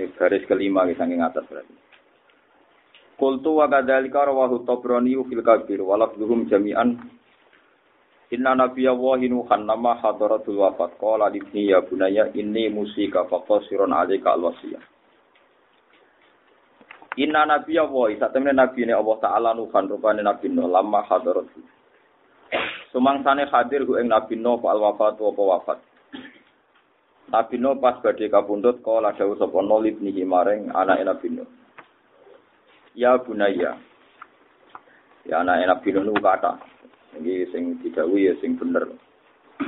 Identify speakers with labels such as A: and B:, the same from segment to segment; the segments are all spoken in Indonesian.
A: Ini garis kelima kita saking atas berarti. Kultu wa kadzalika rawahu Tabrani fil Kabir wa lafdhuhum jami'an. Inna nabiyya wa nuhan nama hadaratul wafat. Qala libni ya bunayya inni musika faqasirun alaika alwasiyah Inna nabiyya wa sak temene nabi ne Allah taala nuhan rupane nabi no lama hadaratul. Sumangsane hadir ku ing nabi no al wafat apa wafat Nabi Nuh pas badhe kapundhut kala dawuh sapa Nuh libnihi maring anake Nabi Nuh. Ya bunaya. Ya anake Nabi Nuh kata. Iki sing didhawuhi ya sing bener.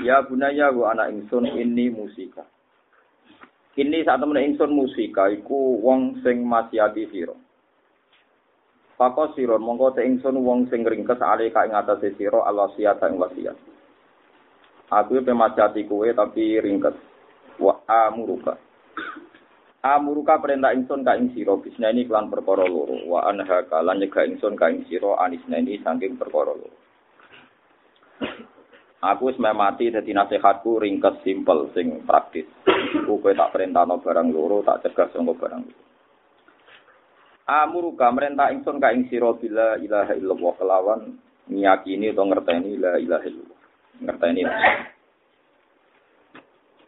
A: Ya bunaya wa anak ingsun ini musika. Ini saat temen ingsun musika iku wong sing masiati sira. Pakos sira mongko te ingsun wong sing ringkes ale ka ing atase sira alwasiat ing wasiat. Aku pe masiati kowe tapi ringkes wa amuruka amuruka perintah ingsun ka ing sira bisnani kelan perkara loro wa anha kalan nyegah ingsun ka ing sira anisnani saking perkara loro Aku wis mati dadi nasihatku ringkes simpel sing praktis. Ku kowe tak perintahno barang loro, tak cegah sangka barang loro. Amuruka merintah ingsun ka ing sira bila ilaha illallah kelawan ngiyakini utawa ngerteni la ilaha illallah. Ngerteni.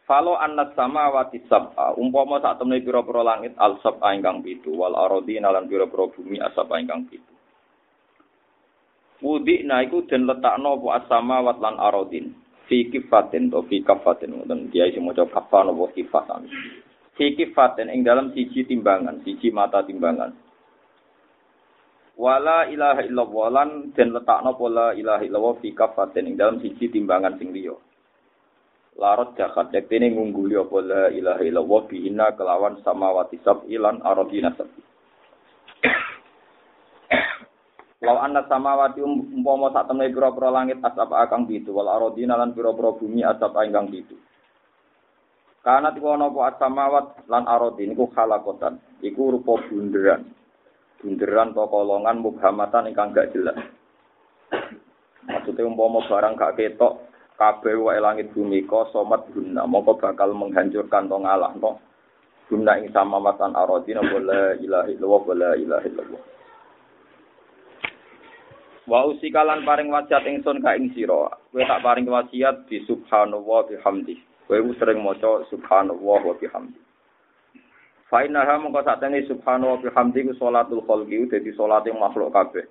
A: Falo anas sama wati sab'a, umpama sak temne pira-pira langit al sab'a ingkang pitu, wal arodi nalan pira-pira bumi asab ingkang pitu. Wudi na iku den letakno apa asama wat lan arodin. Fi kifatin to fi kafatin ngoten dia isi maca kafan apa kifatan. Fi kifatin ing dalam siji timbangan, siji mata timbangan. Wala ilaha illallah lan den letakno pola ilaha illallah fi kafatin ing dalam siji timbangan sing liya larot jahat ini ngungguli apa la ilaha illallah bihina kelawan samawati ilan aradina sab'i Lau anna samawati um, umpama sak temne pira-pira langit asap akang pitu wal aradina lan pira-pira bumi asap ingkang pitu. Karena tiku ana asamawat lan aradin iku khalakotan, iku rupa bunderan. Bunderan to kolongan mubhamatan ingkang gak jelas. Maksudnya umpama barang gak ketok kabeh wae langit bumi ko somat guna. Mongko bakal menghancurkan to ngalah no? Guna ing sama matan arodina wala ilaha illallah wala ilaha illallah. Wa usikalan paring wasiat ingsun ka ing sira. Kowe tak paring wasiat di subhanallah bihamdi kowe sering maca subhanallah wa bihamdi Fa innaha mongko satene subhanallah bihamdi ku salatul khalqi dadi salate makhluk kabeh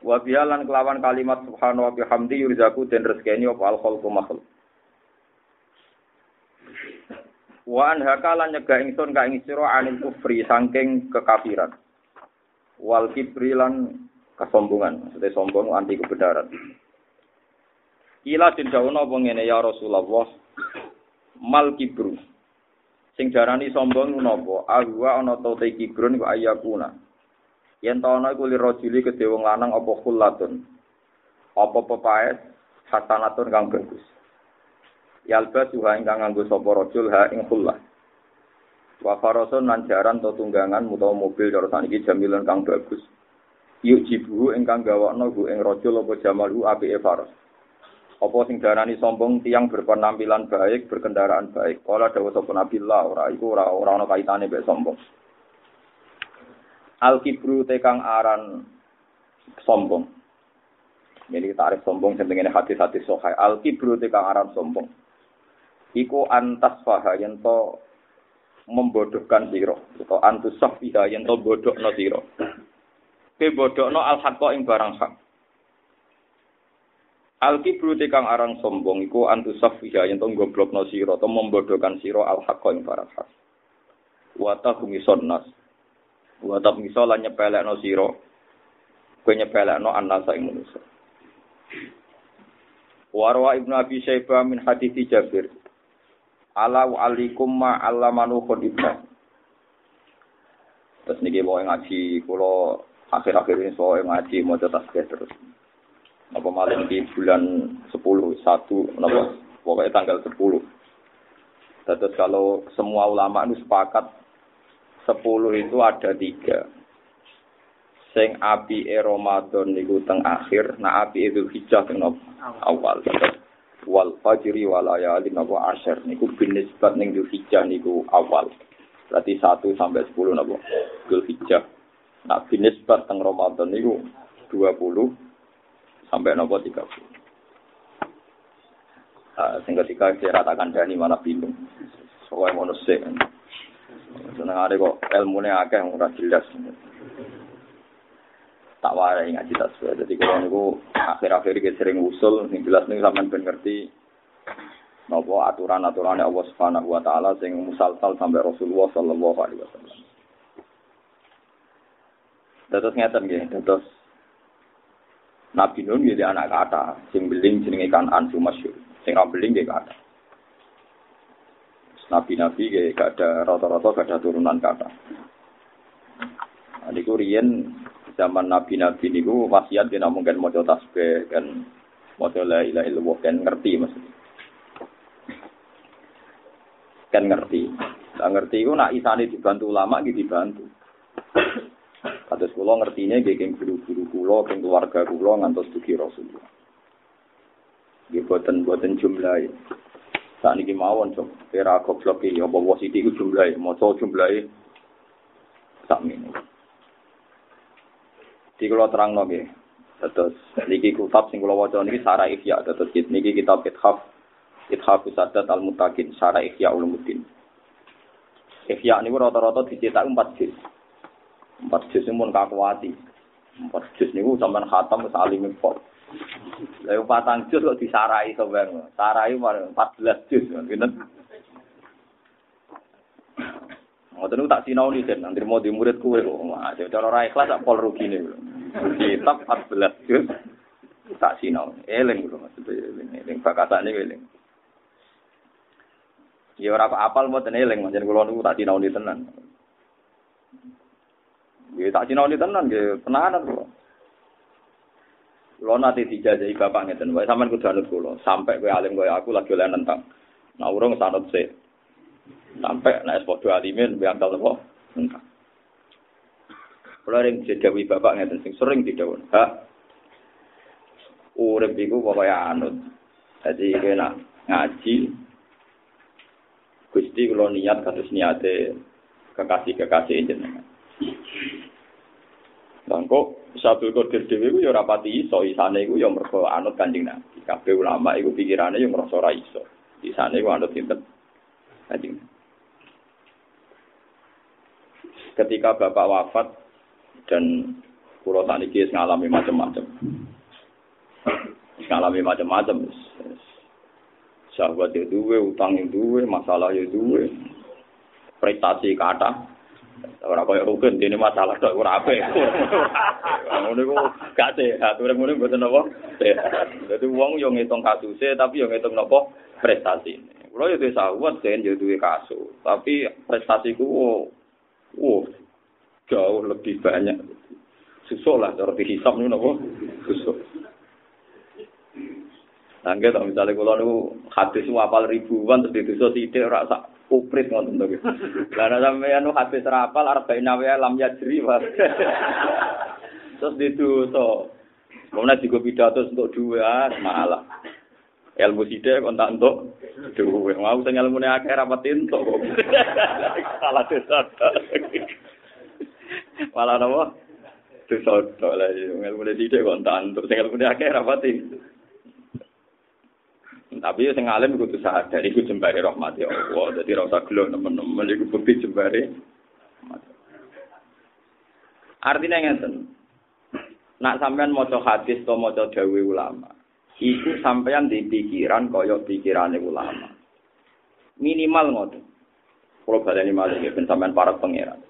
A: Wa bialan kelawan kalimat subhanahu wa bihamdi yurzaku den rezekeni apa al khalqu makhluk. Wa an hakalan nyegah ingsun ka ing sira anil kufri saking kekafiran. Wal kibri lan kesombongan, maksudnya sombong anti kebenaran. Kila den dawono apa ngene ya Rasulullah. Mal kibru. Sing darani sombong napa? Ahwa ana ta kibrun wa ayakuna. Yen ta ana iku lirajuli kedhe wong lanang apa khullatun. Apa pepaes hasanatun kang bagus. Yalba suha ingkang nganggo sapa rajul ha ing khullah. Wa farasun lan jaran to tunggangan utawa mobil cara saniki jamilan kang bagus. Yuk jibu ingkang gawakno gu ing rajul apa jamalu apike faros. Apa sing darani sombong tiang berpenampilan baik, berkendaraan baik. Kala dawuh sapa Nabi Allah ora iku ora ora ana kaitane mek sombong. Al kibru tekang aran sombong. Jadi tarik sombong sendiri hati-hati sohai. Al kibru tekang aran sombong. Iku antas faha yang to membodohkan siro. Atau antus sofiha yang to bodoh no siro. Ke bodoh no al hakko ing barang hak. Al kibru tekang aran sombong. Iku antus sofiha yang to goblok no siro. Atau membodohkan siro al hakko ing barang hak. Wata humison nas Wa tak miso lan nyepelekno sira. Kowe nyepelekno annasa ing manusa. Warwa Ibnu Abi Syaibah min hadis Jabir. Ala wa alikum ma allamanu khudibna. Terus niki mau ngaji kula akhir-akhir ini soal ngaji mau tasbih terus. Apa malam di bulan 10 satu napa pokoknya tanggal 10. Terus kalau semua ulama itu sepakat 10 itu ada tiga. Sing api e Ramadan niku teng akhir, nah api itu hijau teng awal. Wal fajri wal layalin napa asyir niku binisbat ning hijau niku awal. Berarti 1 sampai 10 napa hijau. Nah, binisbat teng Ramadan niku 20 sampai nopo 30. Nah, sing ketika saya ratakan dani malah bingung. Soalnya sik. Seneng ada kok ilmunya akeh ora jelas. Tak warai ngaji tasbih. Jadi kalau niku akhir-akhir iki sering usul sing jelas niku sampean ben ngerti nopo aturan-aturan Allah Subhanahu wa taala sing musalsal sampai Rasulullah sallallahu alaihi wasallam. Dados ngeten nggih, dados Nabi Nuh nggih anak kata, sing beling jenenge Kanan masyhur. Sing ra beling nggih kata. Nabi-nabi nggih gak ada rata-rata gak ada turunan kata. Nah, niku riyen zaman nabi-nabi niku wasiat kena mungkin maca tasbih kan maca la ilaha illallah kan ngerti maksudnya. Kan ngerti. Lah ngerti iku nak isane dibantu ulama iki dibantu. Kados kula ngertine nggih keng guru-guru kula, keng keluarga kula ngantos dugi Rasulullah. Nggih boten boten jumlahe. Saat niki mawon cok, kira goblok iki apa wasiti iku jumlahe, maca jumlahe sak mene. Di kula terangno nggih. Terus niki kitab sing kula waca niki Sarah Ihya, terus niki kitab Ithaf Ithaf Sadat Al-Mutakin, Sarah Ihya Ulumuddin. Ihya niku rata-rata dicetak 4 juz. Empat juz ini pun kakuati. Empat juz ini sampai khatam impor. Lalu patang juz kok disarai sebenarnya. Sarai empat belas juz. Gitu. Ngoten tak sinau nih dan nanti mau di murid kue kok. Wah, cara ora ikhlas tak pol rugi nih. Kitab 14 juz tak sinau. Eling lho maksudnya eling. Eling bakatane eling. Ya ora apal mboten eling, pancen kula niku tak sinau tenan. Ya tak sinau tenan nggih, tenanan kula. Kula nate dijajahi bapak ngeten wae sampean kudu anut kula, sampai kowe alim koyo aku lagi oleh nentang. Nah urung sanut sik. Sampai nek padha alimin biang tau apa? Nentang. Kula ring dijawi bapak ngeten sing sering didhawuh. Ha. Urip iku pokoke anut. Jadi kena ngaji Gusti kula niat kados niate kekasih-kekasih jenengan. Lan kok Sabul Qadir dhewe ku ya ora pati iso, isane iku ya mergo anut Kanjeng Nabi. Kabeh ulama iku pikirane ya ngrasa ora iso. Isane ku anut sinten? Kanjeng Ketika bapak wafat dan kula saniki ngalami macam-macam. Ngalami macam-macam. Sahabat itu duwe, utang itu duwe, masalah itu duwe. Prestasi kata, ora koyo rukun dene masalah tok ora apik. Ngono iku gak sehat, ora ngono mboten apa? Sehat. Dadi wong yo ngitung kasuse tapi yo ngitung napa prestasi. Kulo yo duwe sahabat den yo duwe kasus, tapi prestasiku oh, oh, jauh lebih banyak. Susuk lah cara dihisap niku napa? Susuk. Nangge to misale kula niku hadis apal ribuan terus dituso sithik ora sak uprit ngoten to. Lah sampeyan nu hadis rapal arba'in wa lam yajri wa. Terus dituso. Kemudian juga pidato untuk dua malah. Ilmu sidik kon tak entuk duwe. Mau sing ilmune akeh rapat entuk kok. Salah desa. Malah napa? Dosa tok lah ilmune sidik kon tak entuk sing ilmune akeh rapat entuk. Tapi sing alim kudu sadar iku jembare rahmati Allah. Dadi ora usah gelo nemen-nemen iku bukti jembare. Artinya ngeten. Nak sampean maca hadis atau maca dawe ulama, iku sampean di pikiran kaya pikirane ulama. Minimal ngoten. Kalau baleni malih ben sampean para pangeran.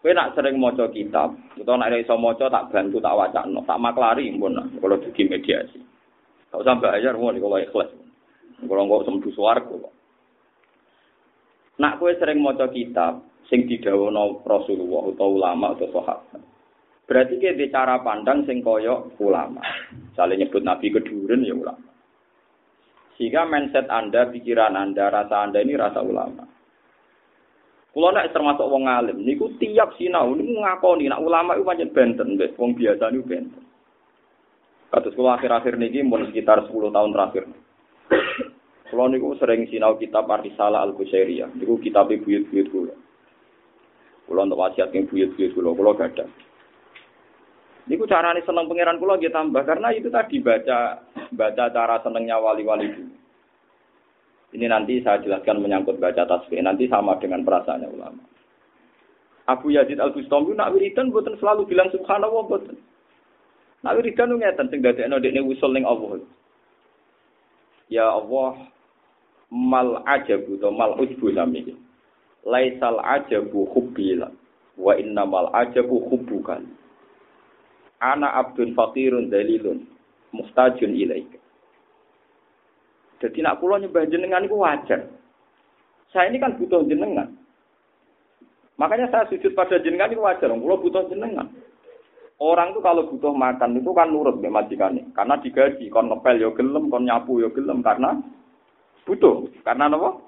A: Kowe nak sering maca kitab, utawa nak iso maca tak bantu tak wacana, tak maklari pun kalau dugi mediasi. Gak usah bayar mau kalau ikhlas. Kalau nggak sembuh suaraku. Nak kue sering maca kitab, sing didhawuhna Rasulullah utawa ulama atau sahabat. Berarti di cara pandang sing kaya ulama. Misalnya nyebut Nabi keduren ya ulama. Sehingga mindset Anda, pikiran Anda, rasa Anda ini rasa ulama. Kulo nek termasuk wong alim, niku tiap sinau niku ngakoni nek ulama itu pancen benten, wis wong biasa niku benten. Kados kulo akhir-akhir niki mun sekitar 10 tahun terakhir. Kulo niku sering sinau kitab Ar-Risalah Al-Qusairiyah. Niku kitab buyut-buyut kulo. Kulo untuk wasiat yang buyut-buyut kulo, kulo gadah. Niku carane seneng pangeran kula nggih tambah karena itu tadi baca baca cara senengnya wali-wali dulu. Ini nanti saya jelaskan menyangkut baca tasbih. Nanti sama dengan perasaannya ulama. Abu Yazid Al Bustami nak wiridan buatan selalu bilang subhanallah buatan. Nak wiridan nu ngeten sing dadekno dekne usul ning Allah. Ya Allah mal ajabu to mal ujbu sami. Laisal ajabu hubbila wa innamal ajabu hubbukan ana abdun fakirun dalilun mustajun ilaika. Jadi nak pulau nyembah jenengan itu wajar. Saya ini kan butuh jenengan. Makanya saya sujud pada jenengan itu wajar. Pulau butuh jenengan. Orang itu kalau butuh makan itu kan nurut ya majikannya. Karena digaji. Kon ngepel yo gelem, kon nyapu yo gelem. Karena butuh. Karena apa?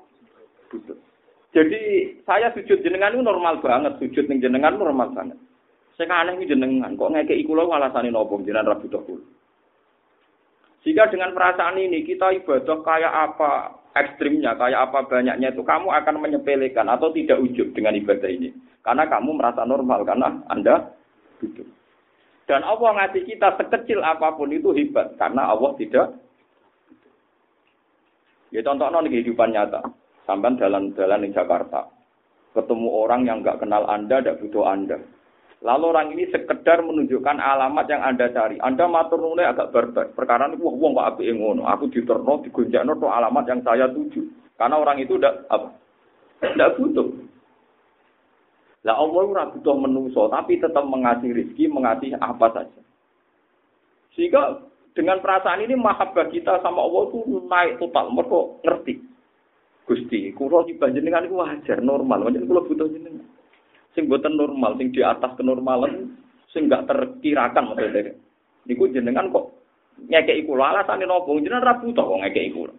A: Butuh. Jadi saya sujud jenengan itu normal banget. Sujud ning jenengan normal banget. Saya aneh ini jenengan, kok ngekei kula alasane nopo jenengan rabu kula. Jika dengan perasaan ini kita ibadah kayak apa ekstrimnya, kayak apa banyaknya itu kamu akan menyepelekan atau tidak ujub dengan ibadah ini. Karena kamu merasa normal karena Anda butuh. Dan Allah ngasih kita sekecil apa pun itu hebat karena Allah tidak Ya contoh non kehidupan nyata. Sampai jalan-jalan di Jakarta. Ketemu orang yang nggak kenal Anda, tidak butuh Anda. Lalu orang ini sekedar menunjukkan alamat yang Anda cari. Anda matur nuwun agak barbar. Perkara ini wah wong kok apike ngono. Aku diterno digonjakno to alamat yang saya tuju. Karena orang itu tidak apa? Tidak butuh. Lah Allah ora butuh menungso, tapi tetap mengasih rezeki, mengasih apa saja. Sehingga dengan perasaan ini mahabbah kita sama Allah itu naik total. Mereka ngerti. Gusti, kulo dibanjenengan itu wajar, normal. Wajar kulo butuh jenengan sing boten normal, sing di atas kenormalan, sing gak terkirakan maksudnya. Niku jenengan kok ngekeki kula alasane nopo? Jenengan ra butuh kok ngekeki kula.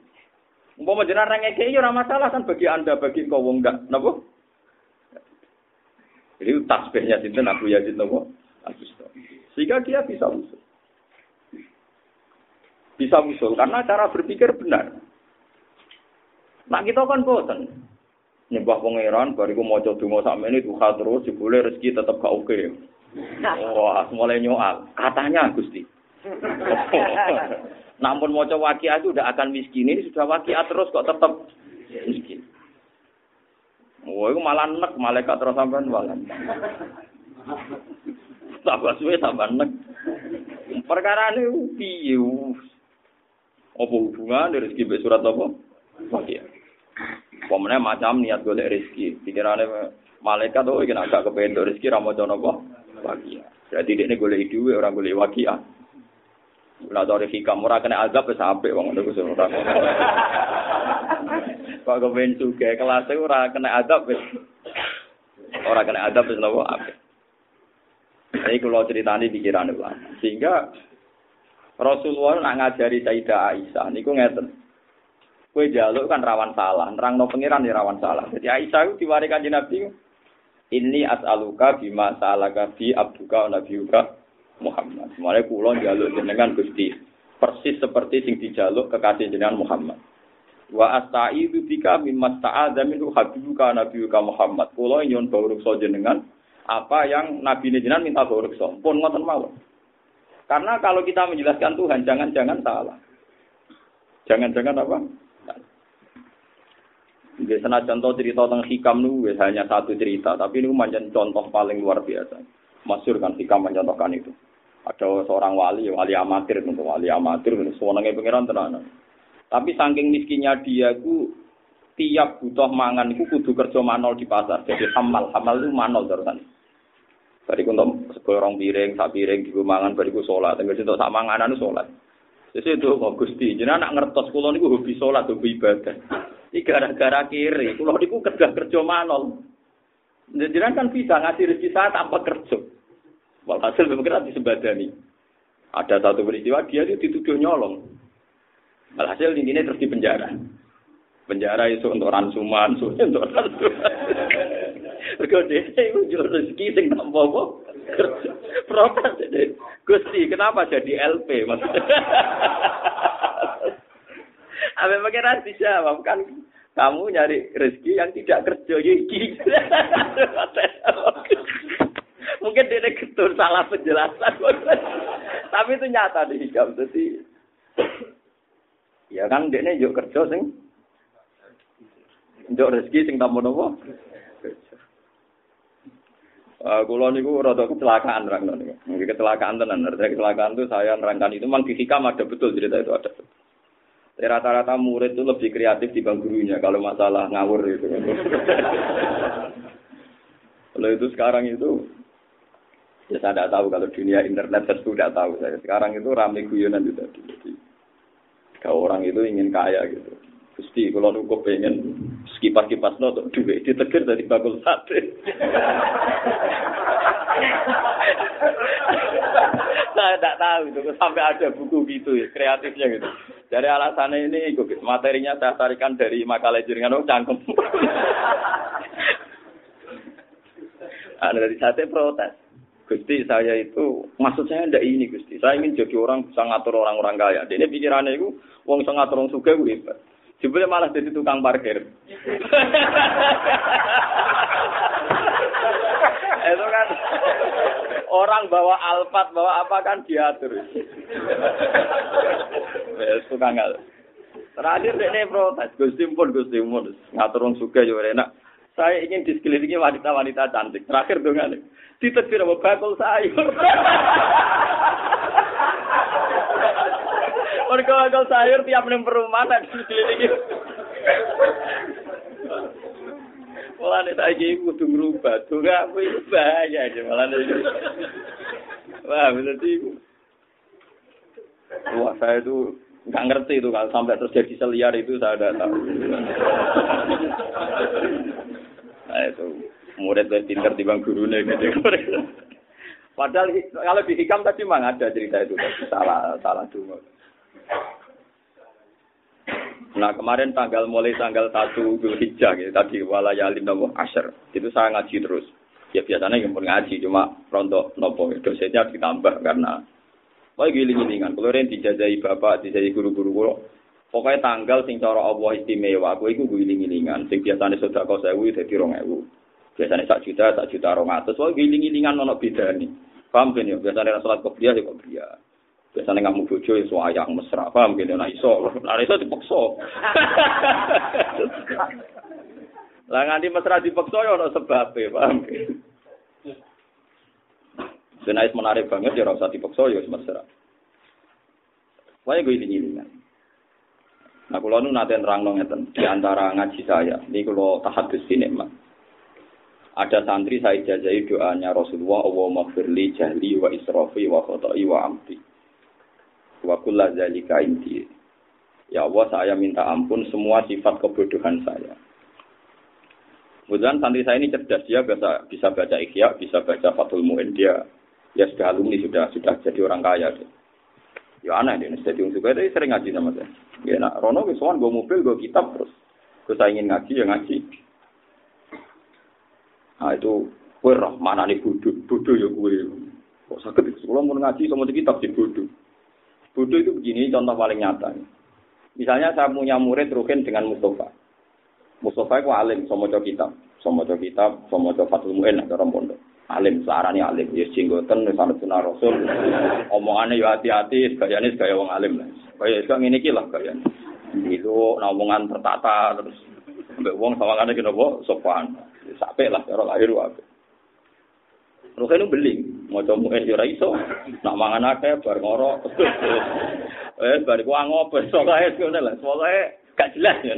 A: Umpama jenengan ra ngekeki ya masalah kan bagi Anda, bagi kau wong gak napa? Jadi tasbihnya sinten Abu Yazid nopo? Sehingga dia bisa usul. Bisa usul karena cara berpikir benar. Nah kita kan boten nyembah pangeran bariku maca donga sakmene duha terus jebule rezeki tetep gak oke. Wah, mulai nyoal. Katanya Gusti. Namun mau coba wakia itu udah akan miskin ini sudah wakia terus kok tetap miskin. Wah, itu malah nek malaikat terus sampean malah. Tambah suwe tambah nek. Perkara ini piye? Apa hubungan dari rezeki surat apa? Wakia. Pemenang macam niat golek rezeki. Pikirannya malaikat tuh ingin agak kepengen rezeki ramu jono kok. Wakia. Jadi ini golek duit orang golek wakia. Ulah dari hikam ora kena azab wis apik wong ngono kuwi ora. Kok kepen suge kelas ora kena azab wis. Ora kena azab wis nopo apik. Ini kalau ceritanya pikiran ulama. Sehingga Rasulullah nak ngajari Sayyidah Aisyah, niku ngeten. Kue jaluk kan rawan salah, nerang no pengiran ya rawan salah. Jadi Aisyah itu diwarikan di Nabi, ini as'aluka bima sa'alaka bi abduka nabiuka Muhammad. Semuanya kulon jaluk jenengan Gusti. Persis seperti sing dijaluk kekasih jenengan Muhammad. Wa asta'idu bika mimma sta'adha minhu habibuka nabiuka Muhammad. Kulon nyon so jenengan apa yang Nabi jenengan minta so. Pun ngoten mawon. Karena kalau kita menjelaskan Tuhan, jangan-jangan salah. Jangan-jangan apa? Senajan contoh cerita tentang hikam nu hanya satu cerita, tapi ini manjan contoh paling luar biasa. Masyur kan hikam mencontohkan itu. Ada seorang wali, wali amatir untuk wali amatir, sewenangnya pangeran tenanan. Tapi saking miskinnya dia ku tiap butuh mangan itu kudu kerja manol di pasar. Jadi hamal, hamal itu manol terusan. Bariku untuk seorang piring, sak piring, di mangan, bariku sholat. Tengah situ sak manganan sholat. Jadi itu kok Gusti, jadi anak ngertos kulo niku hobi sholat, hobi ibadah. Iki gara-gara kiri, kulo niku kerja kerja manol. Jadi kan bisa ngasih rezeki saya tanpa kerja. Walhasil memang disebadani. Ada satu peristiwa dia itu dituduh nyolong. Walhasil ini terus di penjara. Penjara itu untuk ransuman, untuk ransuman. Mergo dhewe iku yo rezeki sing tanpa apa. Protes. Gusti, kenapa jadi LP maksudnya? Apa pengiran dijawab kan kamu nyari rezeki yang tidak kerja iki. Mungkin dia ketur salah penjelasan. Tapi itu nyata di hikam. Jadi, ya kan dia yuk kerja sing. Yuk rezeki sing tamu nopo. Uh, kulo niku rada kecelakaan rangno niku. Kecelakaan tenan. Artinya kecelakaan itu saya nerangkan itu memang di hikam ada betul cerita itu ada. Rata-rata murid itu lebih kreatif dibanding gurunya kalau masalah ngawur itu. Kalau itu sekarang itu ya saya tidak tahu kalau dunia internet saya sudah tahu saya. Sekarang itu ramai guyonan itu tadi. Kalau orang itu ingin kaya gitu. Gusti, kalau aku pengen sekipas-kipas no, duit ditegur dari bakul sate. Saya tidak tahu itu sampai ada buku gitu ya, kreatifnya gitu. Dari alasannya ini, gitu, materinya saya tarikan dari makalah jaringan, oh cangkem. Ada dari sate protes. Gusti saya itu maksud saya ndak ini Gusti. Saya ingin jadi orang bisa ngatur orang-orang kaya. Ini pikirannya itu wong bisa ngatur orang suka gue. Jebule malah jadi tukang parkir. Itu kan orang bawa alfat, bawa apa kan diatur. Wes tukang al. Terakhir ini protes, Gusti pun Gusti pun ngatur wong suka yo enak. Saya ingin di sekelilingi wanita-wanita cantik. Terakhir dong Ditegur sama bakul sayur. Mereka bakal sayur tiap neng perumahan di sekeliling. Malah nih saya kudu ngerubah, tuh gak aku itu bahaya aja malah nih. Wah bener sih. Wah saya itu nggak ngerti itu kalau sampai terjadi seliar itu saya tidak tahu. Nah itu murid lebih pinter di bang gurunya gitu. Padahal kalau di hikam tadi memang ada cerita itu, salah salah dulu. Nah kemarin tanggal mulai tanggal satu Zulhijjah gitu, tadi nopo asher itu saya ngaji terus. Ya biasanya yang ngaji cuma rontok nopo dosennya ditambah karena Wah giling-gilingan, kalau yang dijajai bapak, dijajai guru-guru kulo, pokoknya tanggal sing cara Allah istimewa, aku itu giling-gilingan. Sing biasanya sudah kau sewu, jadi rong ewu. Biasanya sak juta, sak juta rong atas. Wah giling-gilingan nono beda nih. Paham kan ya? Biasanya sholat kopiah ya kopiah. Biasanya kamu bojo ya suayang mesra, paham gini, nah iso, nah iso dipaksa. Lah nganti mesra dipaksa ya ono sebabe, paham. Senais menarik banget ya rasa dipaksa ya mesra. Wah gue ini kan. Nah kalau nu nanti nerang ngeten di antara ngaji saya, ini kalau tahadus ini mah. Ada santri saya jajahi doanya Rasulullah, Allah maghfirli jahli wa israfi wa khotai wa amdi wa kulla zalika inti. Ya Allah, saya minta ampun semua sifat kebodohan saya. Kemudian santri saya ini cerdas, dia bisa, bisa baca ikhya, bisa baca Fathul Mu'in, dia ya sudah alumni, sudah sudah jadi orang kaya. Dia. Ya aneh, dia jadi orang dia sering ngaji sama saya. Ya nak, Rono, kesuan, gue mobil, gue kitab terus. Gue saya ingin ngaji, ya ngaji. Nah itu, gue mana nih bodoh, bodoh ya gue. Kok sakit, kalau mau ngaji sama kitab di bodoh. Bodoh itu begini, contoh paling nyata. Misalnya saya punya murid Rukin dengan Mustafa. Mustafa itu alim, somoco kitab. Somoco kitab, somoco fatul mu'in, ada orang pondok. Alim, searani alim. Ya jinggoten, misalnya sunnah rasul. Omongannya ya hati-hati, gayanya gaya wong alim. Kayak sekarang ini lah gayanya. Itu omongan tertata, terus. Sampai wong kena bawa, sopan. Sampai lah, cara lahir wabe. Ruhen itu beling, mau coba ya iso, nak mangan akeh bar ngorok. Eh bar ku ngopo sokae ngono lah, sokae gak jelas ya.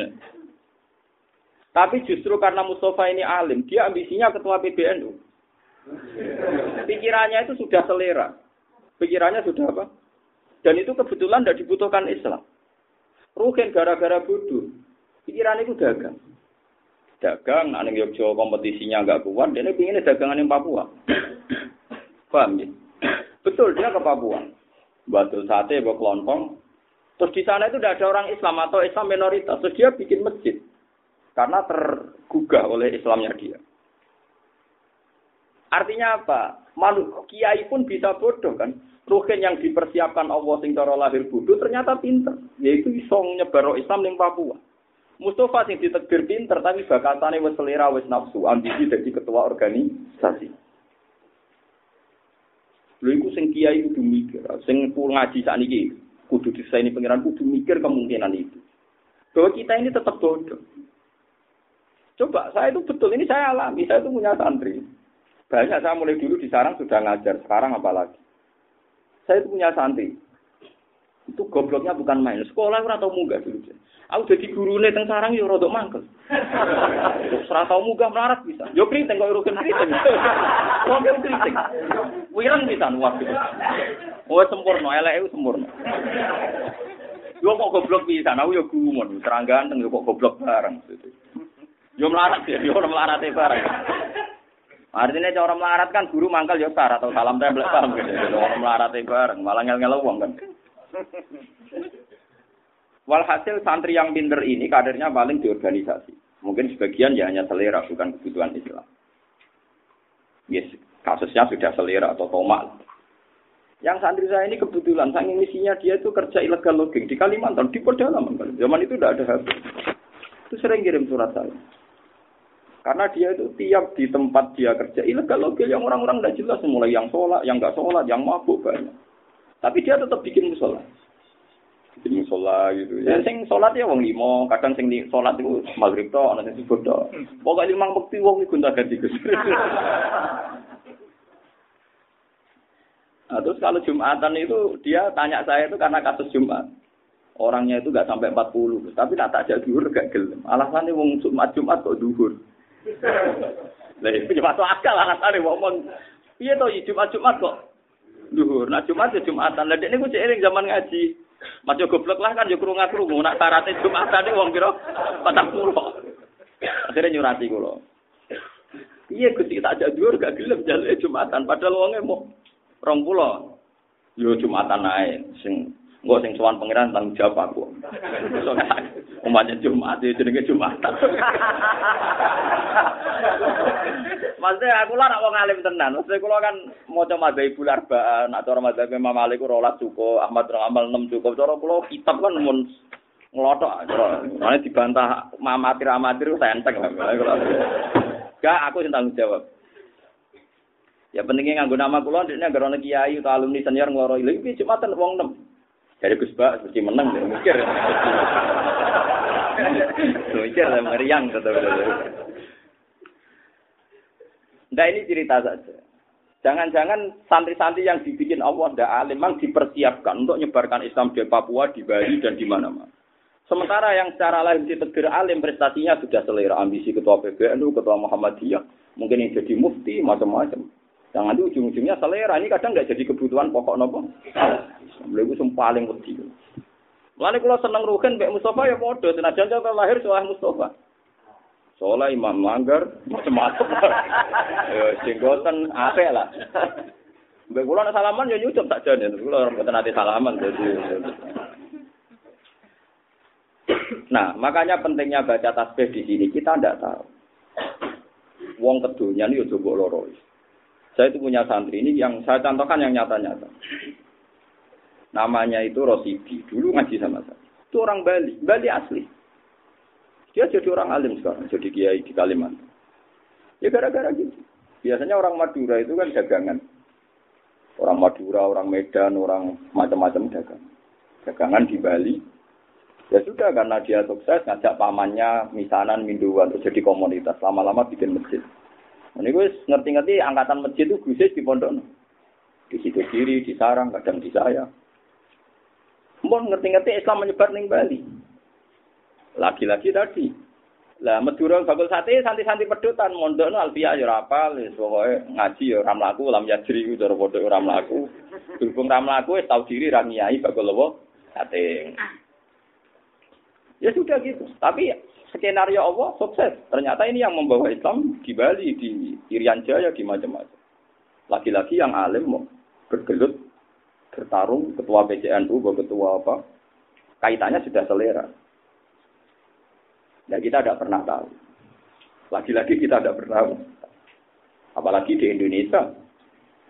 A: Tapi justru karena Mustafa ini alim, dia ambisinya ketua PBNU. Pikirannya itu sudah selera. Pikirannya sudah apa? Dan itu kebetulan tidak dibutuhkan Islam. Ruhen gara-gara bodoh. Pikirannya itu dagang. Dagang, nak ning Yogyo kompetisinya nggak kuat, dia pengen dagangan yang Papua. Paham ya? Betul, dia ke Papua. Batu sate, bawa kelontong. Terus di sana itu tidak ada orang Islam atau Islam minoritas. Terus dia bikin masjid. Karena tergugah oleh Islamnya dia. Artinya apa? Malu, kiai pun bisa bodoh kan. Ruhin yang dipersiapkan Allah sing cara lahir bodoh ternyata pinter. Yaitu iso nyebar Islam ning Papua. Mustafa sing ditegir pinter tapi bakatane wis selera wis nafsu, ambisi jadi ketua organisasi. Lha iku sing kiai kudu mikir, sing ngaji sakniki kudu disaini pangeran kudu mikir kemungkinan itu. Bahwa kita ini tetap bodoh. Coba, saya itu betul, ini saya alami, saya itu punya santri. Banyak saya mulai dulu di sarang sudah ngajar, sekarang apalagi. Saya itu punya santri. Itu gobloknya bukan main. Sekolah ora tau munggah dulu. Aku jadi guru teng sarang yo rodok mangkel. Ora tau munggah melarat bisa. Yo kriting kok urusan kriting. Kok kriting. Wireng bisa waktu. Oh sempurna, elek itu sempurna. Yo kok goblok bisa, aku yo gumun, terang ganteng yo kok goblok bareng. Yo melarat ya, yo melarat bareng. Artinya cara melarat kan guru mangkal yo sar atau salam tempel salam gitu. Orang melarat bareng, malah ngel-ngel wong kan. Walhasil santri yang pinter ini kadernya paling di organisasi. Mungkin sebagian ya hanya selera, bukan kebutuhan Islam. Yes, kasusnya sudah selera atau tomak. Yang santri saya ini kebetulan, sang misinya dia itu kerja ilegal logging di Kalimantan, di pedalaman. Zaman itu tidak ada HP. Itu sering kirim surat saya. Karena dia itu tiap di tempat dia kerja ilegal logging yang orang-orang tidak jelas, mulai yang sholat, yang nggak sholat, yang mabuk banyak. Tapi dia tetap bikin musola. Bikin musola gitu. Ya sing sholat ya wong limo, kadang sing sholat itu maghrib to, ana sing subuh to. Pokoke limang bekti wong iku gonta ganti Gus. Nah, terus kalau Jumatan itu dia tanya saya itu karena kasus Jumat. Orangnya itu nggak sampai 40, tapi tak jadi duhur gak gelem. Alasannya wong Jumat Jumat kok duhur. Lah itu masuk akal alasannya wong Iya toh Jumat Jumat kok duhur. Nah Jumat ya Jumatan. Lah dekne ku eling zaman ngaji. Mas goblok lah kan yo krungu-krungu nak syaratnya Jumatan iki wong kira 40. Akhirnya nyurati kula. Iya Gusti tak ajak dhuwur gak gelem jaluk Jumatan padahal wonge mau 20. Yo Jumatan ae sing Enggak sing sowan pangeran tanggung jawab aku. Umatnya Jumat itu jenenge Jumatan. Maksudnya aku lah nak wong alim tenan. Maksudnya kula kan maca madzhab Ibu Arba'ah, nak cara madzhab Imam Malik rolas cukup, Ahmad bin Amal 6 cukup. Cara kula kitab kan mun ngelotok. Mane dibantah amatir-amatir senteng lah. Gak aku sing tanggung jawab. Ya pentingnya nganggo nama ndekne agar ana kiai atau alumni senior ngloro iki iki Jumatan wong 6. Dari Gus Bak mesti menang dan mikir. mikir meriang tetap. Nah ini cerita saja. Jangan-jangan santri-santri yang dibikin Allah tidak alim memang dipersiapkan untuk menyebarkan Islam di Papua, di Bali, dan di mana-mana. Sementara yang secara lain ditegur alim prestasinya sudah selera ambisi ketua PBNU, ketua Muhammadiyah, mungkin yang jadi mufti, macam-macam. Yang nanti ujung-ujungnya selera ini kadang nggak jadi kebutuhan pokok nopo. Beliau itu paling wedi. Lalu kalau seneng rugen, Mbak Mustafa ya bodoh. Senajan kalau lahir soal Mustafa. Soalnya imam manggar, macam-macam. ya, jenggotan, apa lah. Mbak kula salaman ya nyucup tak jan ya. Kula ora mboten ate salaman jadi. Nah, makanya pentingnya baca tasbih di sini kita ndak tahu. Wong kedunya ini ya coba loro. Saya itu punya santri ini yang saya contohkan yang nyata-nyata. Namanya itu Rosidi. Dulu ngaji sama saya. Itu orang Bali. Bali asli. Dia jadi orang alim sekarang, jadi kiai di Kalimantan. Ya gara-gara gitu. Biasanya orang Madura itu kan dagangan. Orang Madura, orang Medan, orang macam-macam dagang. Dagangan di Bali. Ya sudah karena dia sukses ngajak pamannya misanan minduan terus jadi komunitas. Lama-lama bikin masjid. Ini gue ngerti-ngerti angkatan masjid itu gusis di pondok. Di situ kiri, di sarang, kadang di saya. Mbon ngerti-ngerti Islam menyebar ning Bali. Lagi-lagi tadi. Lah Madura bakul sate santi-santi pedutan mondok alfiah ya rapal wis pokoke ngaji ya ora mlaku lam yajri ku cara padha ora mlaku. Berhubung ora mlaku wis tau diri ra ngiyai bakul apa sate. Ya sudah gitu. Tapi skenario Allah sukses. Ternyata ini yang membawa Islam di Bali, di Irian Jaya, di macam-macam. Lagi-lagi yang alim mau bergelut, bertarung, ketua PCNU, ketua apa, kaitannya sudah selera. Dan kita tidak pernah tahu. Lagi-lagi kita tidak pernah tahu. Apalagi di Indonesia,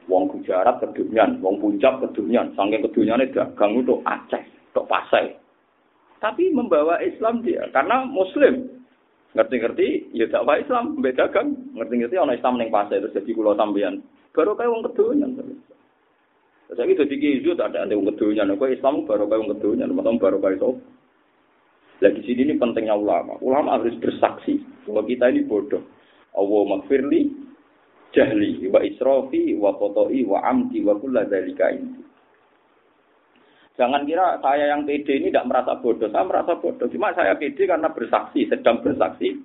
A: wong Gujarat kedunyan, wong Puncak kedunyan, saking kedunyane dagang untuk Aceh, untuk Pasai. Tapi membawa Islam dia, karena Muslim. Ngerti-ngerti, ya dakwah Islam, beda kan. Ngerti-ngerti, orang Islam yang Pasai, terus jadi kulo sambian. Baru kayak wong kedunyan. Saya itu di kizu tak ada wong kedunyan. Kau Islam baru kayak wong kedunyan, maksudnya baru kayak itu. Lah di sini ini pentingnya ulama. Ulama harus bersaksi bahwa kita ini bodoh. Allah makfirli jahli wa israfi wa qata'i wa amdi wa kulla dzalika indi. Jangan kira saya yang pede ini tidak merasa bodoh. Saya merasa bodoh. Cuma saya pede karena bersaksi, sedang bersaksi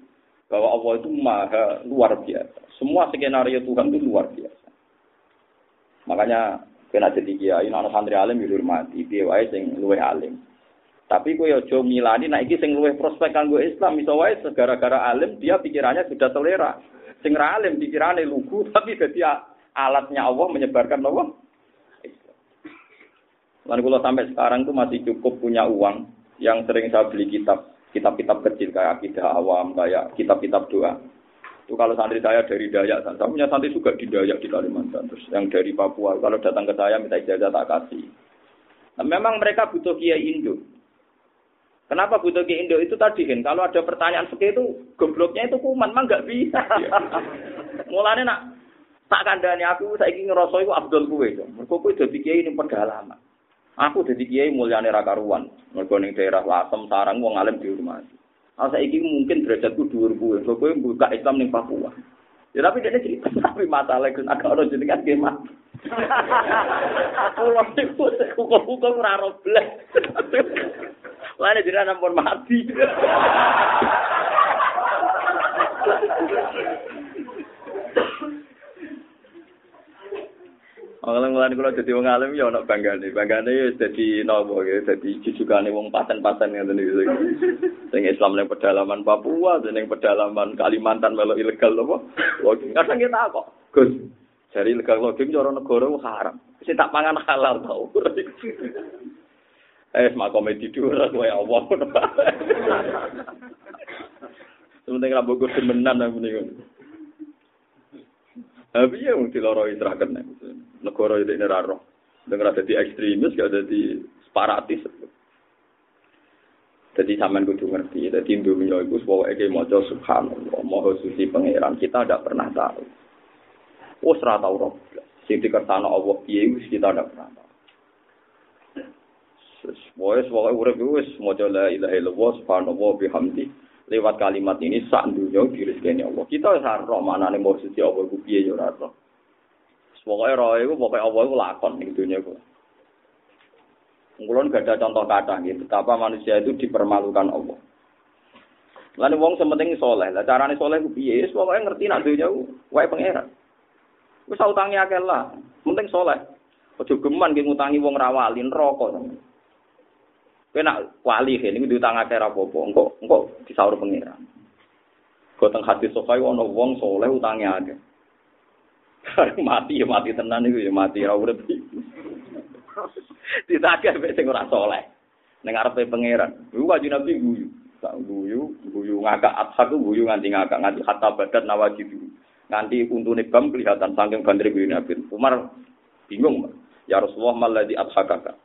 A: bahwa Allah itu maha luar biasa. Semua skenario Tuhan itu luar biasa. Makanya kena jadi kiai, anak santri alim dihormati, dia wae sing luwe alim. Tapi kowe aja milani nek iki sing luwih prospek kanggo Islam iso wae gara-gara alim dia pikirannya sudah selera. Sing ra alim pikirane lugu tapi dadi alatnya Allah menyebarkan Allah. Lalu kalau sampai sekarang itu masih cukup punya uang yang sering saya beli kitab, kitab-kitab kecil kayak akidah awam, kayak kitab-kitab doa. Itu kalau santri saya dari Dayak, saya punya santri juga di Dayak di Kalimantan, terus yang dari Papua, kalau datang ke saya minta ijazah tak kasih. Nah, memang mereka butuh kiai Indo. Kenapa butuh kiai Indo itu tadi kan? Kalau ada pertanyaan seperti itu, gobloknya itu kuman, memang nggak bisa. Mulanya nak tak kandani aku, saya ingin ngerasa itu Abdul kue. Mereka kue jadi kiai ini pedalaman. Aku jadi kiai mulyane ra karuan. Mergo ning daerah Lasem sarang wong alim dihormati. Ah saiki mungkin derajatku dhuwur kuwe. Kok kowe buka Islam ning Papua. Ya tapi dia cerita tapi masalah itu agak orang jadi kan gimana? Pulang itu sekuku-kuku ora belah. Lainnya jadi anak pun mati. Kalau ngelani kula dadi wong alim ya ana banggane, banggane ya dadi nopo ya, jadi cucukane wong paten-paten yang tadi. Sing Islam yang pedalaman Papua, sing pedalaman Kalimantan melo ilegal apa? kok. Wong kadang kita kok. Gus, Jadi ilegal login cara negara haram. Si tak pangan halal tau. Eh, mak komedi dulu, gue Allah. Sementing rambut gue demenan yang mendingan. Tapi ya mesti loro interaken negara itu ini raro. Dengar ada di ekstremis, gak ada di separatis. Jadi sampean kudu ngerti, jadi dunia itu pokoknya kayak mau subhanallah, mau suci pangeran kita tidak pernah tahu. Oh serah tahu roh, sing dikersana Allah piye kita tidak pernah tahu. Pokoknya pokoknya urip wis mau la ilaha illallah subhanallah bihamdi lewat kalimat ini sak dunia dirizkeni Allah. Kita mana nih mau suci Allah ku piye yo roh. Pokoknya roh itu pokoknya Allah itu lakon ning dunia ku. Kulon gak ada contoh kata gitu, betapa manusia itu dipermalukan Allah. Lalu wong sementing soleh, lah carane soleh ku piye? Wis pokoke ngerti nak dunya wae pangeran. Wis utangi akeh lah, penting soleh. Aja geman ki ngutangi wong ra wali neraka. Kowe nak wali kene iki diutang akeh ra apa-apa, engko engko disaur pangeran. Kok teng hati sokai ono wong soleh utangi akeh. mati ya mati tenan iku ya mati ra urip. Ditagih mek sing ora saleh. Ning arepe pangeran. Iku kanjeng Nabi guyu. Tak guyu, guyu ngakak atsak guyu nganti ngakak nganti hatta badan nawajib. Nganti untune bam kelihatan saking bandre guyu Nabi. Umar bingung, Ya Rasulullah maladhi atshakaka.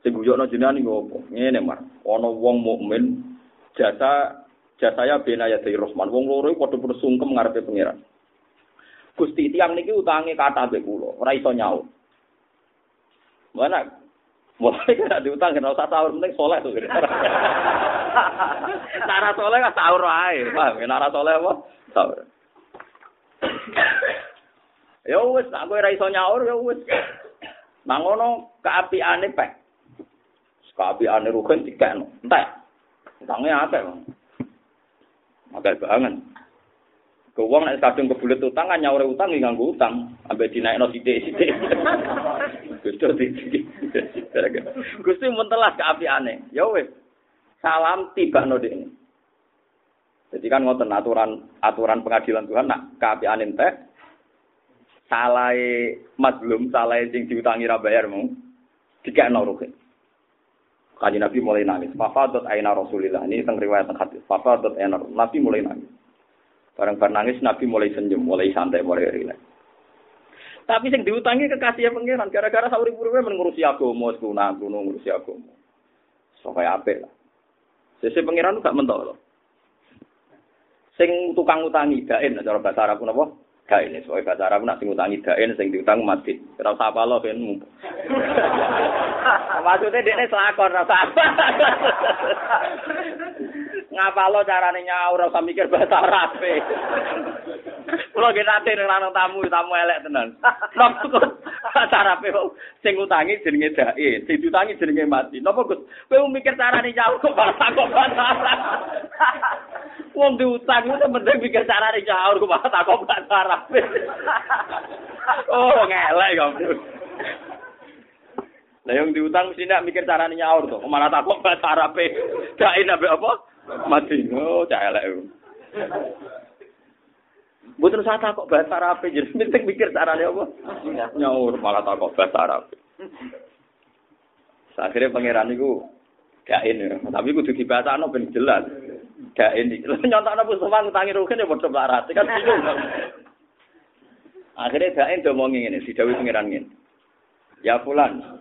A: Sing guyokno jenengan iki opo? Ngene, Mar. Ana wong mukmin jasa jasaya benaya dari Rahman. Wong loro padha bersungkem ngarepe pangeran. Gusti tiang niki utange kata mbek kula, ora iso nyaur. Mana Mulai kena diutang kena usah sahur penting soleh tuh. Nara soleh kan sahur ae, paham? Nara soleh apa? Sahur. Ya wis, aku ora iso nyaur ya wis. Mangono kaapiane pek. Kaapiane rugen dikekno. Entek. Utange akeh. Akeh banget. Ke wong nek kadung kebulet utang kan nyaure utang nggih nganggo utang, ambek dinaikno sithik-sithik. Gusti Gusti mun telas keapiane. Ya wis. salam tiba no ini. Jadi kan ngoten aturan aturan pengadilan Tuhan nak keapian entek salah mazlum, salah sing diutangi ra bayar mung dikekno rugi. Kaji Nabi mulai nangis. Fafadat aina Rasulillah. Ini tentang riwayat hadis. Fafadat aina Nabi mulai nangis. Barang barang nangis Nabi mulai senyum, mulai santai, mulai rileks. Tapi sing diutangi kekasih pangeran gara-gara sauri urip mengurusi agama, guna ngurusi agama. Kaya apik lah. Sese pangeran gak mentok loh. Sing tukang utangi daen cara bahasa Arab napa? Daen. Soale bahasa Arab nak sing utangi daen sing diutang mati. Ora usah apa lo ben. Maksudnya dia selakon ora usah. Ngapa lo carane nyaur ora usah mikir bahasa Arab. Kulo ge nang tamu, tamu elek tenan. Napa kok cara sing ngutangi jenenge dae, sing diutangi jenenge mati. Napa Gus? Kowe mikir carane nyaur kok bahasa kok bahasa Wong diutang itu penting mikir carane nyaur kok bahasa kok bahasa Arab. Oh, ngelek kok. Lah yang diutang mesti nak mikir carane nyaur to. Malah takok bahasa Arab. Dae nabe apa? Mati. Oh, cah elek. Bukan saya takut bahasa Arab, jadi penting mikir caranya apa? Nyaur malah takut bahasa Arab. Akhirnya pangeran itu gak ini, tapi kudu dibahasa no ben jelas. Gak ini, nyontok no Mustafa ngutangi rugen ya bodoh larat, kan bingung. Akhirnya gak ini mau ngene, si Dawi pangeran ngene. Ya fulan,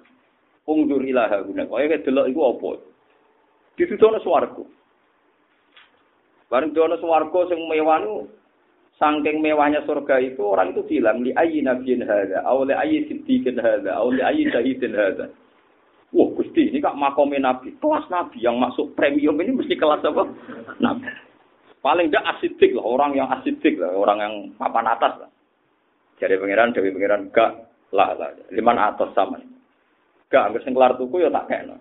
A: ungdur ilaha guna, kau yang delok itu apa? Ditutono suaraku. Bareng dono suwargo sing mewah Sangking mewahnya surga itu orang itu bilang li ayi nabiyin hadza aw li ayi siddiqin hadza aw li syahidin hadza. Wah, Gusti, ini kak makomnya Nabi. Kelas Nabi yang masuk premium ini mesti kelas apa? Nabi. Paling tidak asidik lah, orang yang asidik lah, orang yang papan atas lah. Jadi pangeran, jadi pangeran, gak lah lah. Liman atas sama. Gak, sing kelar tuku ya tak kena.